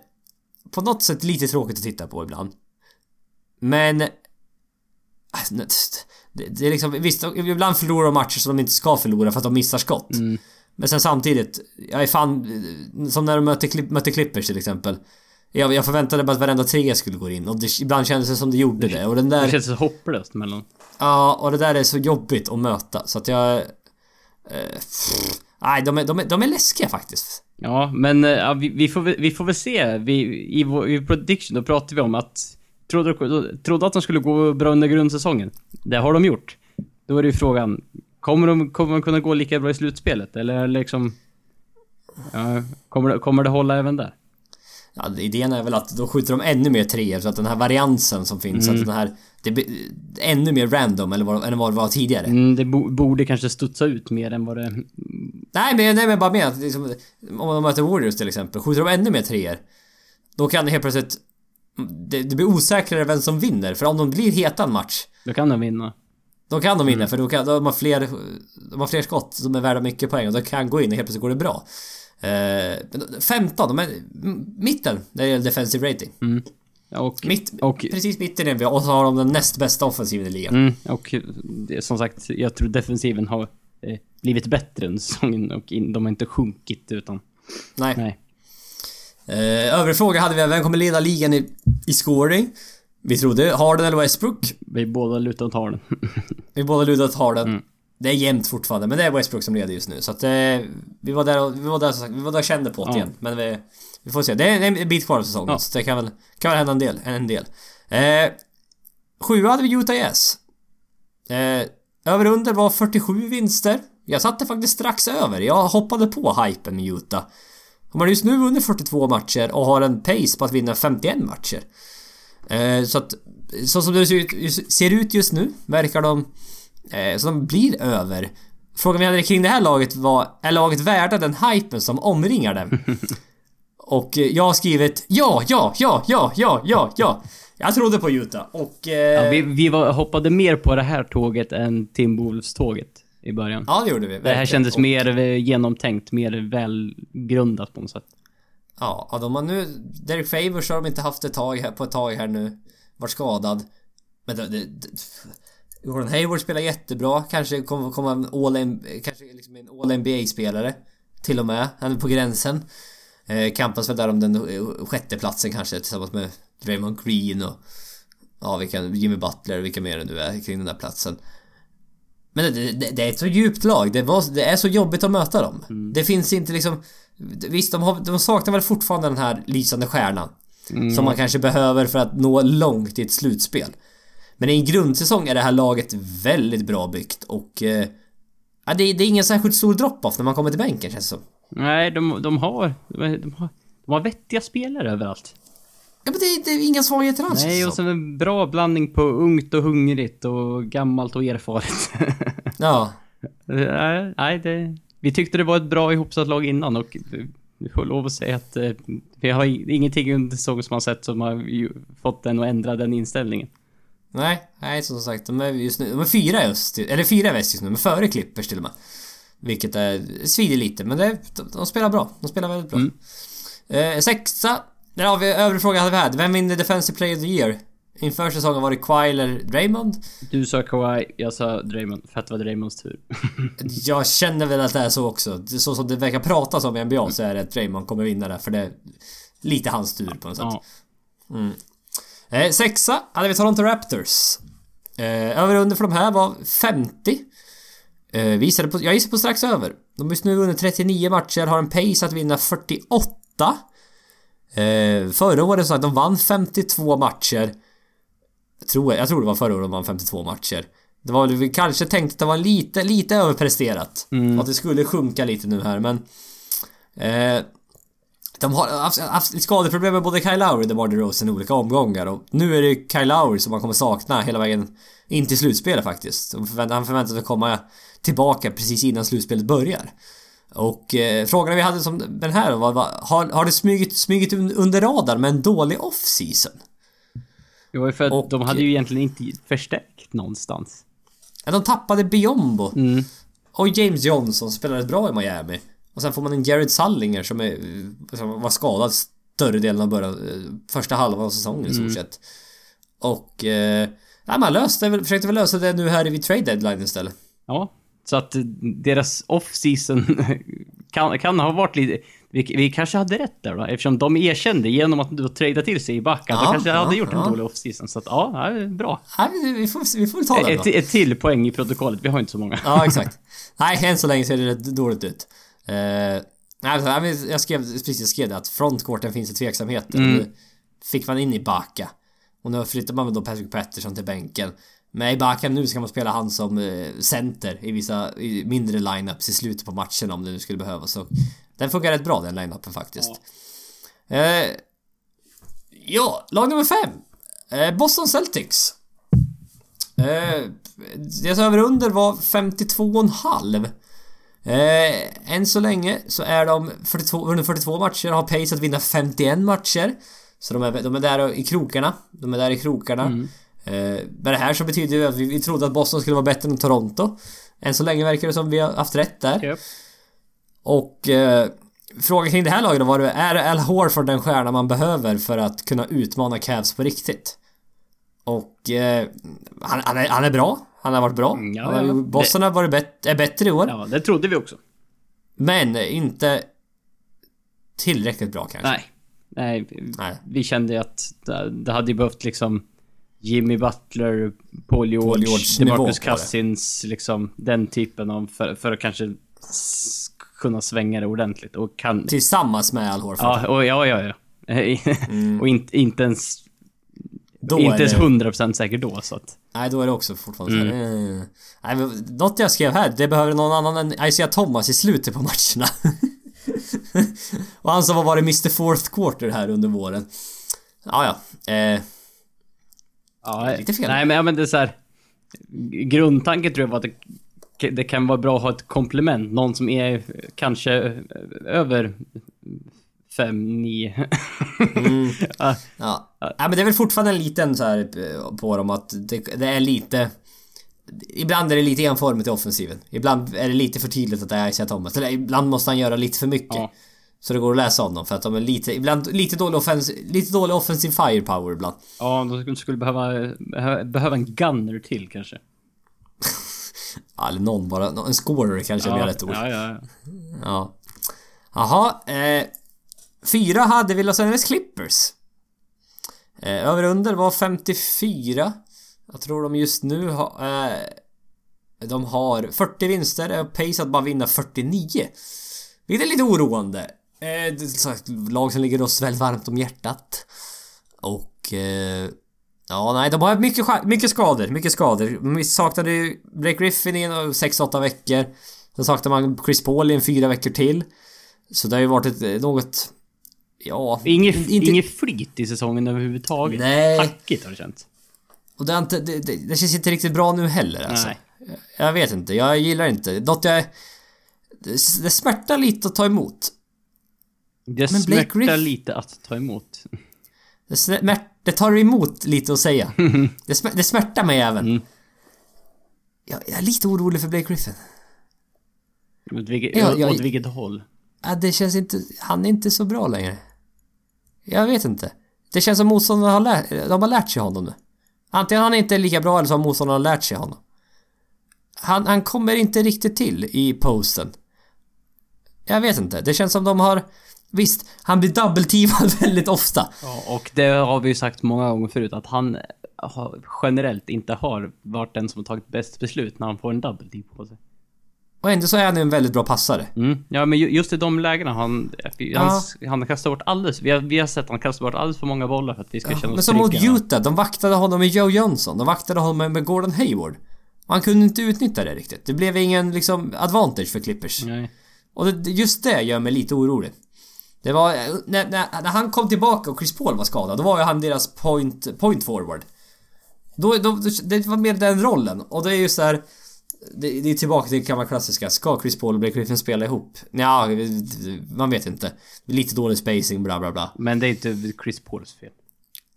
på något sätt lite tråkigt att titta på ibland. Men... Alltså, Det, det är liksom, visst, ibland förlorar de matcher som de inte ska förlora för att de missar skott. Men sen samtidigt, jag är fan... Som när de mötte, Clip- mötte Clippers till exempel. Jag, jag förväntade mig att varenda trea skulle gå in och det, ibland kändes det som det gjorde det. Och den Det där... känns så hopplöst mellan... Ja, och det där är så jobbigt att möta så att jag... Eh, pff, nej, de är, de, är, de är läskiga faktiskt. Ja, men eh, ja, vi, vi, får, väl- vi får väl se. Vi, i, vår, I prediction då pratade vi om att... Trodde, trodde att de skulle gå bra under grundsäsongen. Det har de gjort. Då är det ju frågan, kommer de, kommer de kunna gå lika bra i slutspelet? Eller liksom... Ja, kommer, det, kommer det hålla även där? Ja, idén är väl att då skjuter de ännu mer treor så att den här variansen som finns, Mm. att den här... Det blir ännu mer random eller vad, än vad det var tidigare. Mm, det bo, borde kanske studsa ut mer än vad det... Nej men, nej men bara med att liksom, om de möter Warriors till exempel, skjuter de ännu mer treor Då kan det helt plötsligt det, det blir osäkrare vem som vinner, för om de blir heta en match Då kan de vinna. Då kan de vinna Mm. för då, kan, då har man fler De har fler skott som är värda mycket poäng och de kan gå in och helt plötsligt går det bra eh, men 15, de är mitten när det gäller defensive rating Och... Mitt, Och- Precis mitten är vi och så har de den näst bästa offensiven i ligan Mm, och som sagt, jag tror defensiven har eh, blivit bättre under säsongen och in, de har inte sjunkit utan... Nej, Nej. Eh, övrig fråga hade vi, vem kommer leda ligan i, i scoring? Vi trodde Harden eller Westbrook Vi båda lutar åt Harden. Vi båda lutar åt Harden. Mm. Det är jämnt fortfarande, men det är Westbrook som leder just nu. Så att eh, vi var där och, vi var där sagt, vi var där och kände på det Ja. igen. Men vi, vi får se. Det är en bit kvar av säsongen, Ja. så det kan väl, kan väl hända en del. En del. Eh, sjua hade vi Utah Jazz. Eh, över under var 47 vinster. Jag satte faktiskt strax över. Jag hoppade på hypen med Utah. De har just nu vunnit 42 matcher och har en pace på att vinna 51 matcher. Eh, så att, så som det ser ut, ser ut just nu verkar de... Eh, så de blir över. Frågan vi hade kring det här laget var, är laget värda den hypen som omringar dem? och eh, jag har skrivit ja, ja, ja, ja, ja, ja, ja. Jag trodde på Utah och... Eh, Ja, vi vi var, hoppade mer på det här tåget än Timberwolves-tåget i början. ja, det gjorde vi. det här verkligen. kändes Och- mer genomtänkt, mer välgrundat på något sätt. Ja, ja, de har nu... Derek Favors har de inte haft ett tag här, på ett tag här nu. Varit skadad. Men det... det, det Gordon Hayward spelar jättebra. Kanske kommer komma en all kanske liksom en all NBA-spelare. Till och med. Han är på gränsen. Eh, kampas väl där om den eh, sjätte platsen kanske tillsammans med Draymond Green och... Ja, vilka, Jimmy Butler, vilka mer det nu är kring den där platsen. Men det, det, det är ett så djupt lag. Det, var, det är så jobbigt att möta dem. Det finns inte liksom... Visst, de, har, de saknar väl fortfarande den här lysande stjärnan. Som man kanske behöver för att nå långt i ett slutspel. Men i en grundsäsong är det här laget väldigt bra byggt och... Eh, ja, det, det är ingen särskilt stor drop-off när man kommer till bänken känns det som. Nej, de, de, har, de, har, de har vettiga spelare överallt. Ja men det, det är inga svagheter alls Nej, och sen en bra blandning på ungt och hungrigt och gammalt och erfaret. Ja. nej, det... Vi tyckte det var ett bra ihopsatt lag innan och vi får lov att säga att eh, vi har ingenting under säsongen som har sett som har fått den att ändra den inställningen. Nej, nej som sagt de är just nu, de är fyra i öst, eller fyra i väst just nu, men före Clippers till och med. Vilket är, svider lite men det, de, de spelar bra. De spelar väldigt bra. Eh, sexa, där har vi övrig fråga hade vi här. Vem vinner Defensive Player of the Year? Inför säsongen var det Kawhi eller Draymond. Du sa Kawhi, jag sa Draymond, för att det var Draymonds tur. Jag känner väl att det är så också. Det är Så som det verkar pratas om i NBA så är det att Draymond kommer vinna det för det är lite hans tur på något sätt. ja. Eh, sexa hade vi Toronto Raptors. Eh, över och under för de här var 50. Eh, vi på, jag gissade på strax över. De har just nu vunnit 39 matcher, har en pace att vinna 48. Eh, förra året så att de vann 52 matcher. Jag tror, jag tror det var förra året de vann 52 matcher. Det var vi kanske tänkte att det var lite, lite överpresterat. Och att det skulle sjunka lite nu här men... Eh, de har haft, haft skadeproblem med både Kyle Lowry och DeMar DeRozan i olika omgångar och nu är det Kyle Lowry som man kommer sakna hela vägen in till slutspelet faktiskt. Han förväntar sig komma tillbaka precis innan slutspelet börjar. Och eh, frågan vi hade som den här var, var har, har det smugit, smugit un- under radarn med en dålig off-season? Det var ju för att Och- de hade ju egentligen inte förstärkt någonstans. Ja, de tappade Biombo Mm. och James Johnson spelade bra i Miami. Och sen får man en Jared Sullinger som, är, som var skadad större delen av början, eh, första halvan av säsongen i stort sett. Och... Eh, nej, man löste, försökte väl lösa det nu här vid trade deadline istället. Ja, så att eh, deras off-season kan, kan ha varit lite... Vi, vi kanske hade rätt där då, eftersom de erkände genom att trada till sig i backen. Ja, de kanske ja, hade gjort en ja. dålig off-season. Så att ja, bra. Nej, vi- får, vi får ta det Ett, då. ett till poäng i protokollet. Vi har inte så många. Ja, exakt. Nej, än så länge ser det rätt dåligt ut. Eh, alltså, jag skrev precis jag skrev det att frontcourten finns det tveksamheter. Mm. Fick man in Ibaka. Och nu flyttar man väl då Patrick Patterson till bänken. Med Ibaka nu ska man spela han som eh, center i vissa i mindre lineups i slutet på matchen om det nu skulle behövas. Så den funkar rätt bra den lineupen faktiskt. Eh, ja, lag nummer fem. Eh, Boston Celtics. Eh, deras över under var 52,5. Eh, än så länge så är de 42, under 42 matcher, har pace att vinna 51 matcher. Så de är, de är där i krokarna. De är där i krokarna. Eh, med det här så betyder det att vi, vi trodde att Boston skulle vara bättre än Toronto. Än så länge verkar det som vi har haft rätt där. Japp. Och eh, frågan kring det här laget då var det, är Al Horford den stjärna man behöver för att kunna utmana Cavs på riktigt? Och eh, han, han, är, han är bra. Han har varit bra. Mm, ja, har-. Boston har varit bet, är bättre i år. Ja, det trodde vi också. Men inte tillräckligt bra kanske. Nej. Nej, vi- Nej. vi kände ju att det, hade ju behövt liksom Jimmy Butler, Paul George, Paul George DeMarcus. Cousins, liksom den typen av för, för att kanske kunna svänga det ordentligt och kan... Tillsammans med Al Horford. Ja, och, ja, ja, ja. och inte, inte ens, Då inte ens det, 100% säker då så att... Nej, då är det också fortfarande Mm. så här, eh. Nej, något jag skrev här, det behöver någon annan än Isaiah Thomas i slutet på matcherna. Och han som har varit Mr Fourth Quarter här under våren. Ja, ja. Eh, Ja, Lite fel. Nej, men, ja, men det är så här. Grundtanken tror jag var att det, det kan vara bra att ha ett komplement. Någon som är kanske över 5, 9. ja, ja. Nej, men det är väl fortfarande en liten så här eh, på dem att det, det är lite... Ibland är det lite enformigt i offensiven. Ibland är det lite för tydligt att det är Isaiah Thomas. Eller ibland måste han göra lite för mycket. Ja. Så det går att läsa honom för att de är lite, ibland lite dålig offensiv, lite dålig offensiv firepower ibland. ja, de skulle behöva, behöva, en gunner till kanske. Ja, eller någon bara, en scorer kanske Ja, rätt ord. ja, ja. Ja. Jaha, eh, fyra hade vi Los Angeles Clippers. Eh, över under var 54. Jag tror de just nu har... Eh, de har 40 vinster och pace att bara vinna 49. Vilket är lite oroande. Eh, det är sagt, lag som ligger oss väldigt varmt om hjärtat. Och... Eh, Ja, nej, de har mycket, mycket skador. Mycket skador. Vi saknade ju Blake Griffin i 6-8 eh, veckor. Sen saknade man Chris Paul i en fyra veckor till. Så det har ju varit ett eh, något... Ja... Inget, in- inte- inget flyt i säsongen överhuvudtaget. Nej. Hackigt har det känts. Och det, har inte, det, det, det känns inte riktigt bra nu heller alltså. Nej. Jag vet inte, jag gillar inte. Något jag... Det, det smärtar lite att ta emot. Det Men Blake smärtar Griff- lite att ta emot. Det, smärt, det tar emot lite att säga. Det, smär, det smärtar mig även. Mm. Jag, jag är lite orolig för Blake Griffin. Åt vilket, Ja, jag- åt vilket håll? Ja, det känns inte... Han är inte så bra längre. Jag vet inte. Det känns som motståndarna har lärt... De har lärt sig honom nu. Antingen han är inte lika bra eller så har motståndarna lärt sig honom. Han, han kommer inte riktigt till i posten. Jag vet inte. Det känns som de har... Visst, han blir double-teamad väldigt ofta. Ja, och det har vi ju sagt många gånger förut att han har, generellt inte har varit den som har tagit bäst beslut när han får en double team på sig. Och ändå så är han ju en väldigt bra passare. Mm. Ja, men ju- just i de lägena han... Han, han kastar bort alldeles... Vi har, vi har sett han kasta bort alldeles för många bollar för att vi ska känna Men oss som mot. Utah, de vaktade honom med Joe Johnson. De vaktade honom med Gordon Hayward. Och han kunde inte utnyttja det riktigt. Det blev ingen liksom advantage för Clippers. Nej. Och det, just det gör mig lite orolig. Det var... När, när, när han kom tillbaka och Chris Paul var skadad, då var ju han deras point, point forward. Då, då, det var mer den rollen. Och det är ju så här. Det, det är tillbaka till gamla klassiska. Ska Chris Paul och Blake Griffin spela ihop? Ja, man vet inte. Lite dålig spacing, bla bla bla. Men det är inte Chris Pauls fel.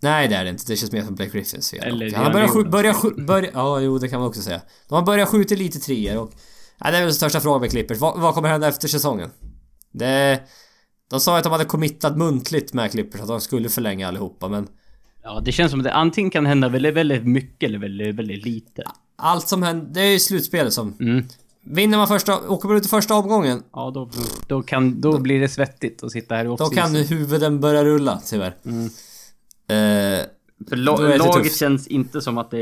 Nej det är det inte. Det känns mer som Blake Griffins fel. Eller han har börjat, Leon skj- börjat, skj- börja, Ja, jo det kan man också säga. De har börjat skjuta lite treor och... Ja, det är väl den största frågan med Clippers. Vad, vad kommer hända efter säsongen? Det... De sa att de hade committat muntligt med Clippers att de skulle förlänga allihopa men... Ja, det känns som att det antingen kan hända väldigt, väldigt mycket eller väldigt, väldigt lite. Allt som händer... Det är ju slutspelet som... Mm. Vinner man första... Åker man ut i första omgången Ja, då, då, kan, då blir det svettigt att sitta här i då kan huvuden börja rulla tyvärr. Eh, För Då laget tufft. känns inte som att det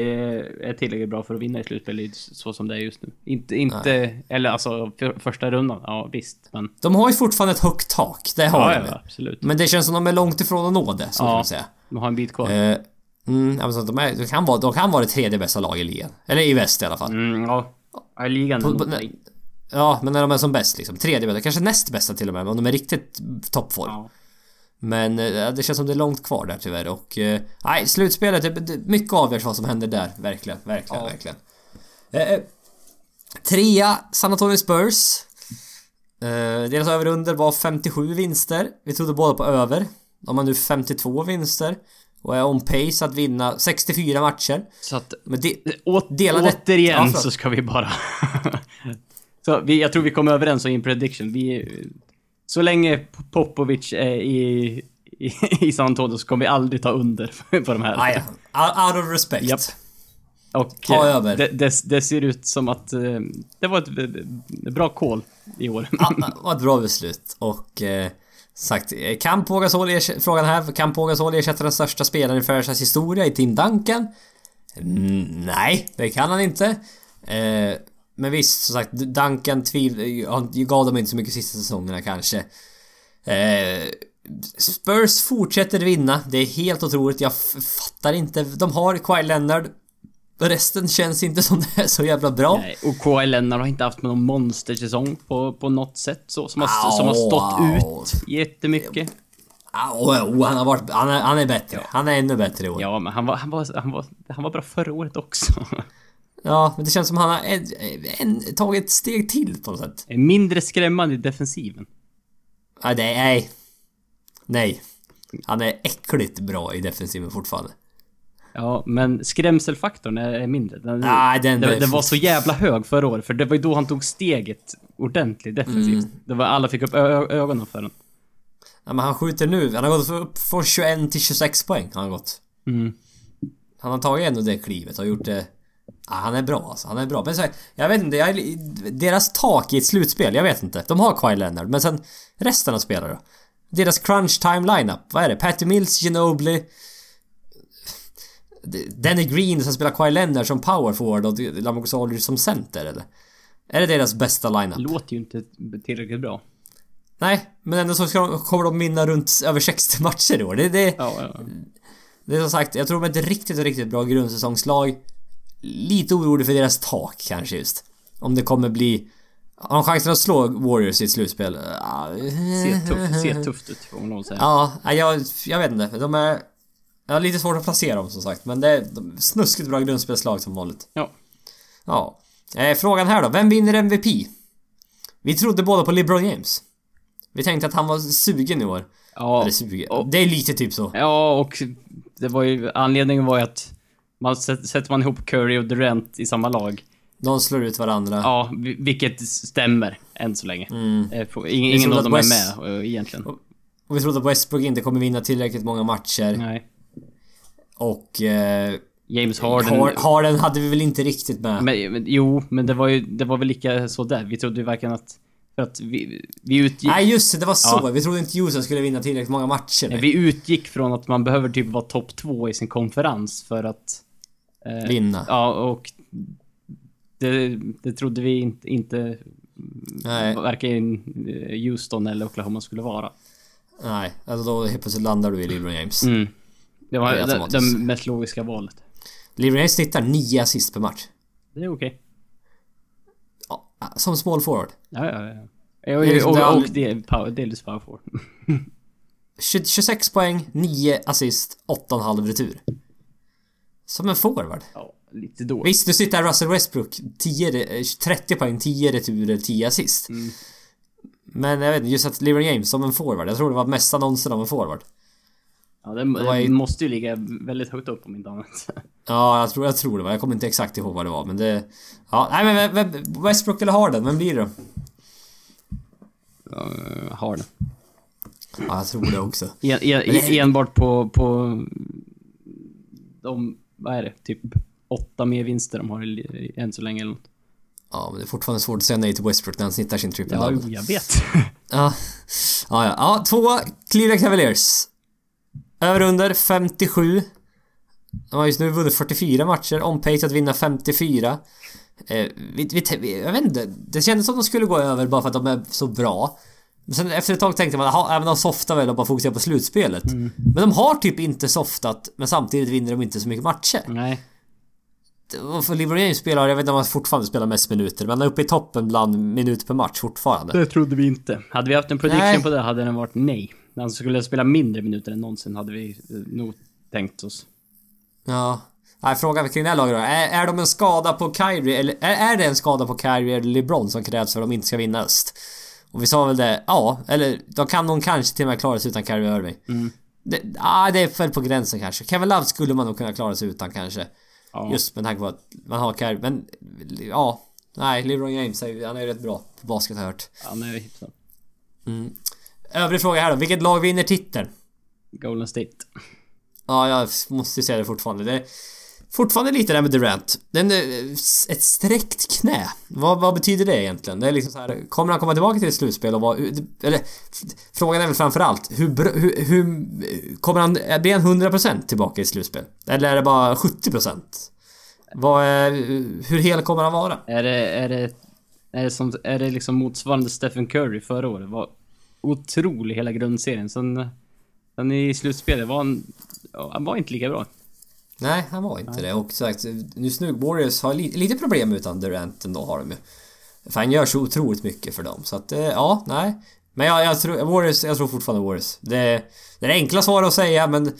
är tillräckligt bra för att vinna i slutspelet så som det är just nu. Inte, inte eller alltså för, första rundan, ja visst. Men... de har ju fortfarande ett högt tak. Det har Ja, de. ja, absolut. Men det känns som de är långt ifrån att nå det, så kan Ja. man säga. De har en bit kvar. Eh, mm, alltså de, är, de, kan vara, de kan vara det tredje bästa laget i ligan. Eller i väst i alla fall. Mm, ja. I ligan På- på-. Ja, men när de är som bäst liksom. Tredje bästa, kanske näst bästa till och med, om de är riktigt toppform. Ja. Men eh, det känns som det är långt kvar där tyvärr och... eh, Nej, slutspelet, det, det, mycket avgörs vad som händer där. Verkligen, verkligen, Ja. verkligen. Eh, eh, trea, San Antonio Spurs. Eh, deras över under var 57 vinster. Vi trodde båda på över. De har nu 52 vinster. Och är on pace att vinna 64 matcher. Så att Men det... Å, Dela det- återigen Ja, förlåt. så ska vi bara... så vi, jag tror vi kommer överens om i en prediction. Vi, så länge Popovic är i, i, i San Antonio så kommer vi aldrig ta under på de här. Nej, out of respect. Japp. Och Ta eh, över. Det, det, det ser ut som att eh, det var ett, ett bra call i år. Ja, det var ett bra beslut och eh, sagt, eh, kan Pogasol ersätta, frågan här, kan Pogasol ersätta den största spelaren i Franchise historia i Team Duncan? Mm, nej, det kan han inte. Eh, men visst, som sagt, Duncan tvivl, gav dem inte så mycket sista säsongerna kanske. Eh, Spurs fortsätter vinna, det är helt otroligt, jag fattar inte. De har Kawhi Leonard, resten känns inte som det är så jävla bra. Nej, och Leonard har inte haft någon monstersäsong på, på något sätt så, som, har, som har stått ut jättemycket. Oh, oh, han har varit, han är, han är bättre. Han är ännu bättre i år. Ja. Ja, men han var, han var, han var, han var bra förra året också. men det känns som han har en, en, tagit ett steg till på något sätt. Mindre skrämmande i defensiven. Nej, nej. Nej. Han är äckligt bra i defensiven fortfarande. Ja, men skrämselfaktorn är, mindre. Den, Nej, den- den, den var så jävla hög förra året, för det var ju då han tog steget ordentligt defensivt. Mm. Det var alla fick upp ögonen för den. Ja, men han skjuter nu. Han har gått upp från 21 till 26 poäng. Han har gått. Mm. Han har tagit ändå det klivet och gjort det... Ja, han är bra alltså. Han är bra. Men så här, jag vet inte. Jag, deras tak i ett slutspel. Jag vet inte. De har Kawhi Leonard. Men sen resten av spelare? Deras crunch time lineup. Vad är det? Patty Mills, Ginobili... Danny Green som spelar Kawhi Leonard som power forward och Lamarcus Aldridge som center eller? Är det deras bästa lineup? Låter ju inte tillräckligt bra. Nej, men ändå så ska de, kommer de vinna runt över 60 matcher i år. Det, det, Ja, ja. Det är som sagt, jag tror de är ett riktigt, riktigt bra grundsäsongslag. Lite orolig för deras tak kanske just. Om det kommer bli... Har de chansen att slå Warriors i ett slutspel? Ser, tuff, ser tufft ut får man nog säga. Ja, jag, jag vet inte. De är... Har lite svårt att placera dem som sagt, men det är snuskigt bra grundspelslag som vanligt. Ja. Ja. Eh, frågan här då, vem vinner MVP? Vi trodde båda på LeBron James. Vi tänkte att han var sugen i år. Ja, Eller sugen. och- Det är lite typ så. ja, och det var ju... Anledningen var ju att man sätter man ihop Curry och Durant i samma lag. De slår ut varandra. Ja, vi- vilket stämmer än så länge. Mm. Eh, Ingen, ingen av dem att är West- med eh, egentligen. Och vi trodde att Westbrook inte kommer vinna tillräckligt många matcher. Nej. Och... Eh, James Harden... Har- Harden hade vi väl inte riktigt med. Men, men, jo, men det var ju det var väl lika så där. Vi trodde ju verkligen att... För att vi, vi utgick... Nej just det, det var så. Ja. Vi trodde inte Houston skulle vinna tillräckligt många matcher. Nej, Vi utgick från att man behöver typ vara topp två i sin konferens för att... eh, Vinna. Ja, och... Det, det trodde vi inte, inte Nej. varken eh, Houston eller Oklahoma skulle vara. Nej, alltså då helt plötsligt landar du i LeBron James. Mm. Det var Det det, det mest logiska valet. James snittar 9 assist per match. Det är okej. Ja, som small forward. Ja, ja, ja. Det är Och, liksom- och, det det power, delvis power forward. 20 26 poäng, 9 assist, 8,5 retur. Som en forward. Ja, lite dåligt. Visst, nu sitter Russell Westbrook 10, re- eh, 30 poäng, 10 returer, 10 assist. Mm. Men jag vet inte, just att LeBron James som en forward. Jag tror det var mesta någonsin av en forward. Ja, det, var ju- måste ju ligga väldigt högt upp om inte annat. Ja, jag tror, jag tror det var. Jag kommer inte exakt ihåg vad det var, men det... Ja, nej men vem- Westbrook eller Harden, vem blir det? Uh, Harden. Ja, jag tror det också. En, en, det- enbart på, på de, vad är det, typ åtta mer vinster de har än så länge eller något. Ja, men det är fortfarande svårt att säga nej till Westbrook när han snittar sin triple Ja, jag vet. Ja. Ja, ja. ja två Cleveland Cavaliers. Över under 57. De har just nu vunnit 44 matcher, on pace att vinna 54. Eh, vi, vi, jag vet inte, det kändes som att de skulle gå över bara för att de är så bra. Men sen efter ett tag tänkte man, jaha, även de softar väl och bara fokuserar på slutspelet. Men de har typ inte softat, men samtidigt vinner de inte så mycket matcher. Nej. Och för LeBron James spelar, jag vet inte om han fortfarande spelar mest minuter, men han är uppe i toppen bland minuter per match fortfarande. Det trodde vi inte. Hade vi haft en prediction Nej. på det hade den varit nej. När han skulle spela mindre minuter än någonsin hade vi eh, nog tänkt oss. Ja. Nej, frågan kring det här laget då. Är, är de en skada på Kyrie eller är, är det en skada på Kyrie eller LeBron som krävs för att de inte ska vinna öst? Och vi sa väl det, ja, eller då kan nog kanske till och med klara sig utan Kyrie Irving. Mm. Det, ja, det är väl på gränsen kanske. Kevin Love skulle man nog kunna klara sig utan kanske. Ja. Just med tanke på att man har Kyrie, men ja. Nej, LeBron James är ju, han är ju rätt bra på basket har jag hört. Ja, nej, hyfsat. Övrig fråga här då. Vilket lag vinner titeln? Golden State. Ja, jag måste säga det fortfarande. Det är fortfarande lite där med Durant. Den, eh, ett sträckt knä. Vad, vad betyder det egentligen? Det är liksom så här, kommer han komma tillbaka till ett slutspel och vara... Eller frågan är väl framförallt hur, hur, hur kommer han... Blir han 100% tillbaka i ett slutspel? Eller är det bara 70%? Vad är, hur hel kommer han vara? Är det, är det, är det, som, är det liksom motsvarande Stephen Curry förra året? Var otrolig hela grundserien. Sen, sen i slutspelet var han, han var inte lika bra. Nej, han var inte det. Och sagt, nu Warriors har li, lite problem utan Durant ändå har de ju. För han gör så otroligt mycket för dem. Så att, eh, ja, nej. Men jag, jag, tror, Warriors, jag tror fortfarande Warriors. Det, det är det enkla svaret att säga, men...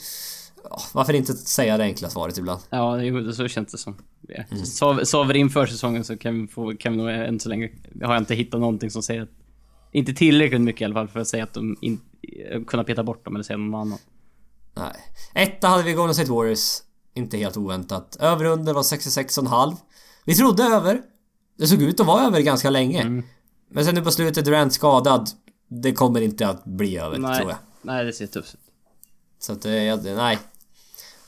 Varför inte säga det enkla svaret ibland? Ja, jo, så känns det som. Mm. Sa vi det inför säsongen så kan vi, få, kan vi nog än så länge... Har jag inte hittat någonting som säger att... Inte tillräckligt mycket i alla fall för att säga att de inte... Kunna peta bort dem eller säga någon annan. Nej. Etta hade vi Golden State Warriors. Inte helt oväntat. Över under var 66,5. Vi trodde över. Det såg ut att vara över ganska länge. Men sen nu på slutet Durant skadad. Det kommer inte att bli över, Nej, tror jag. nej det ser tufft ut. Så att, eh, jag- nej.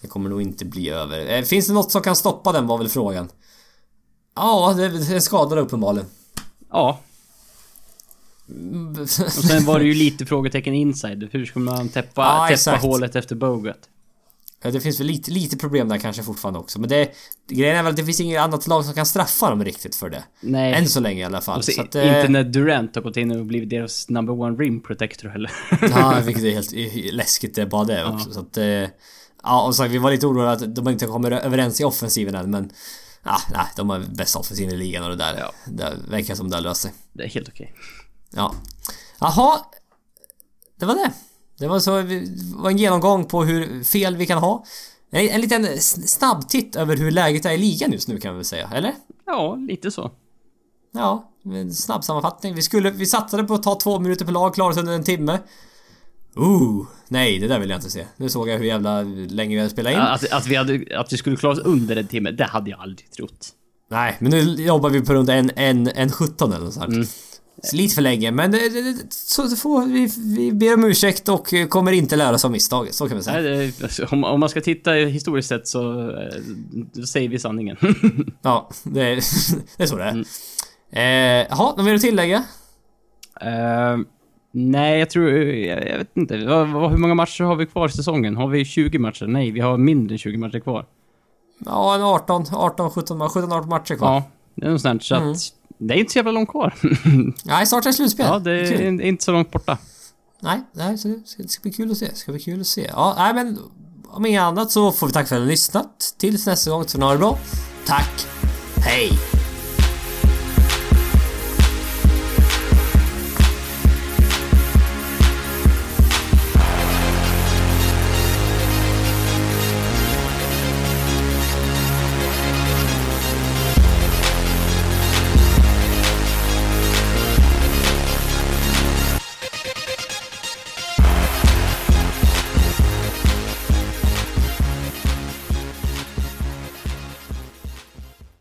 Det kommer nog inte bli över. Eh, Finns det något som kan stoppa den var väl frågan. Ja, det är skadade uppenbarligen. Ja, och sen var det ju lite frågetecken inside. Hur ska man täppa, Ja, täppa exakt. hålet efter Bogut? Ja, Det finns väl lite, lite problem där kanske fortfarande också. Men det... Grejen är väl att det finns inget annat lag som kan straffa dem riktigt för det. Nej. Än så länge i alla fall. Så, att, eh, inte när Durant har gått in och blivit deras number one rim protector heller. Ja, vilket är helt eh, läskigt det är bara det också. Så att... eh, Ja, och så vi var lite oroliga att de inte kommer överens i offensiven än, men... Ja, nej, de har bäst offensiv i ligan och det där, Ja. det verkar som det har löst sig. Det är helt okej. Ja. Jaha. Det var det. Det var så, det var en genomgång på hur fel vi kan ha. En, en liten s- snabb titt över hur läget är i ligan just nu kan vi väl säga, eller? Ja, lite så. Ja, en snabb sammanfattning. Vi skulle, vi satsade på att ta två minuter per lag, klara oss under en timme. Ooh, nej det där vill jag inte se. Nu såg jag hur jävla länge vi hade spelat in. Att, att, vi hade, att vi skulle klara oss under en timme, det hade jag aldrig trott. Nej, men nu jobbar vi på runt en, en, en 17 eller nåt sånt. Mm. Så Lite för länge, men det, det, det, så får vi, vi ber om ursäkt och eh, kommer inte lära oss av misstaget, så kan vi säga. Nej, det, alltså, om, om man ska titta historiskt sett så eh, säger vi sanningen. Ja, det, är- det är så det är. Mm. Eh, Jaha, vad vill du tillägga? Eh, nej, jag tror... Jag, jag vet inte. Hur många matcher har vi kvar i säsongen? Har vi 20 matcher? Nej, vi har mindre än 20 matcher kvar. Ja, en 18, 18, 17, 17, 18 matcher kvar. Ja, det är något sånt. Så Mm. att det är inte så jävla långt kvar. Nej, snart är det slutspel. ja, det är Kul. inte så långt borta. Nej, nej så det ska, det ska bli kul att se. Det ska bli kul att se. Ja, nej men om inget annat så får vi tacka för att ni har lyssnat. Tills nästa gång så ha det bra. Tack. Hej!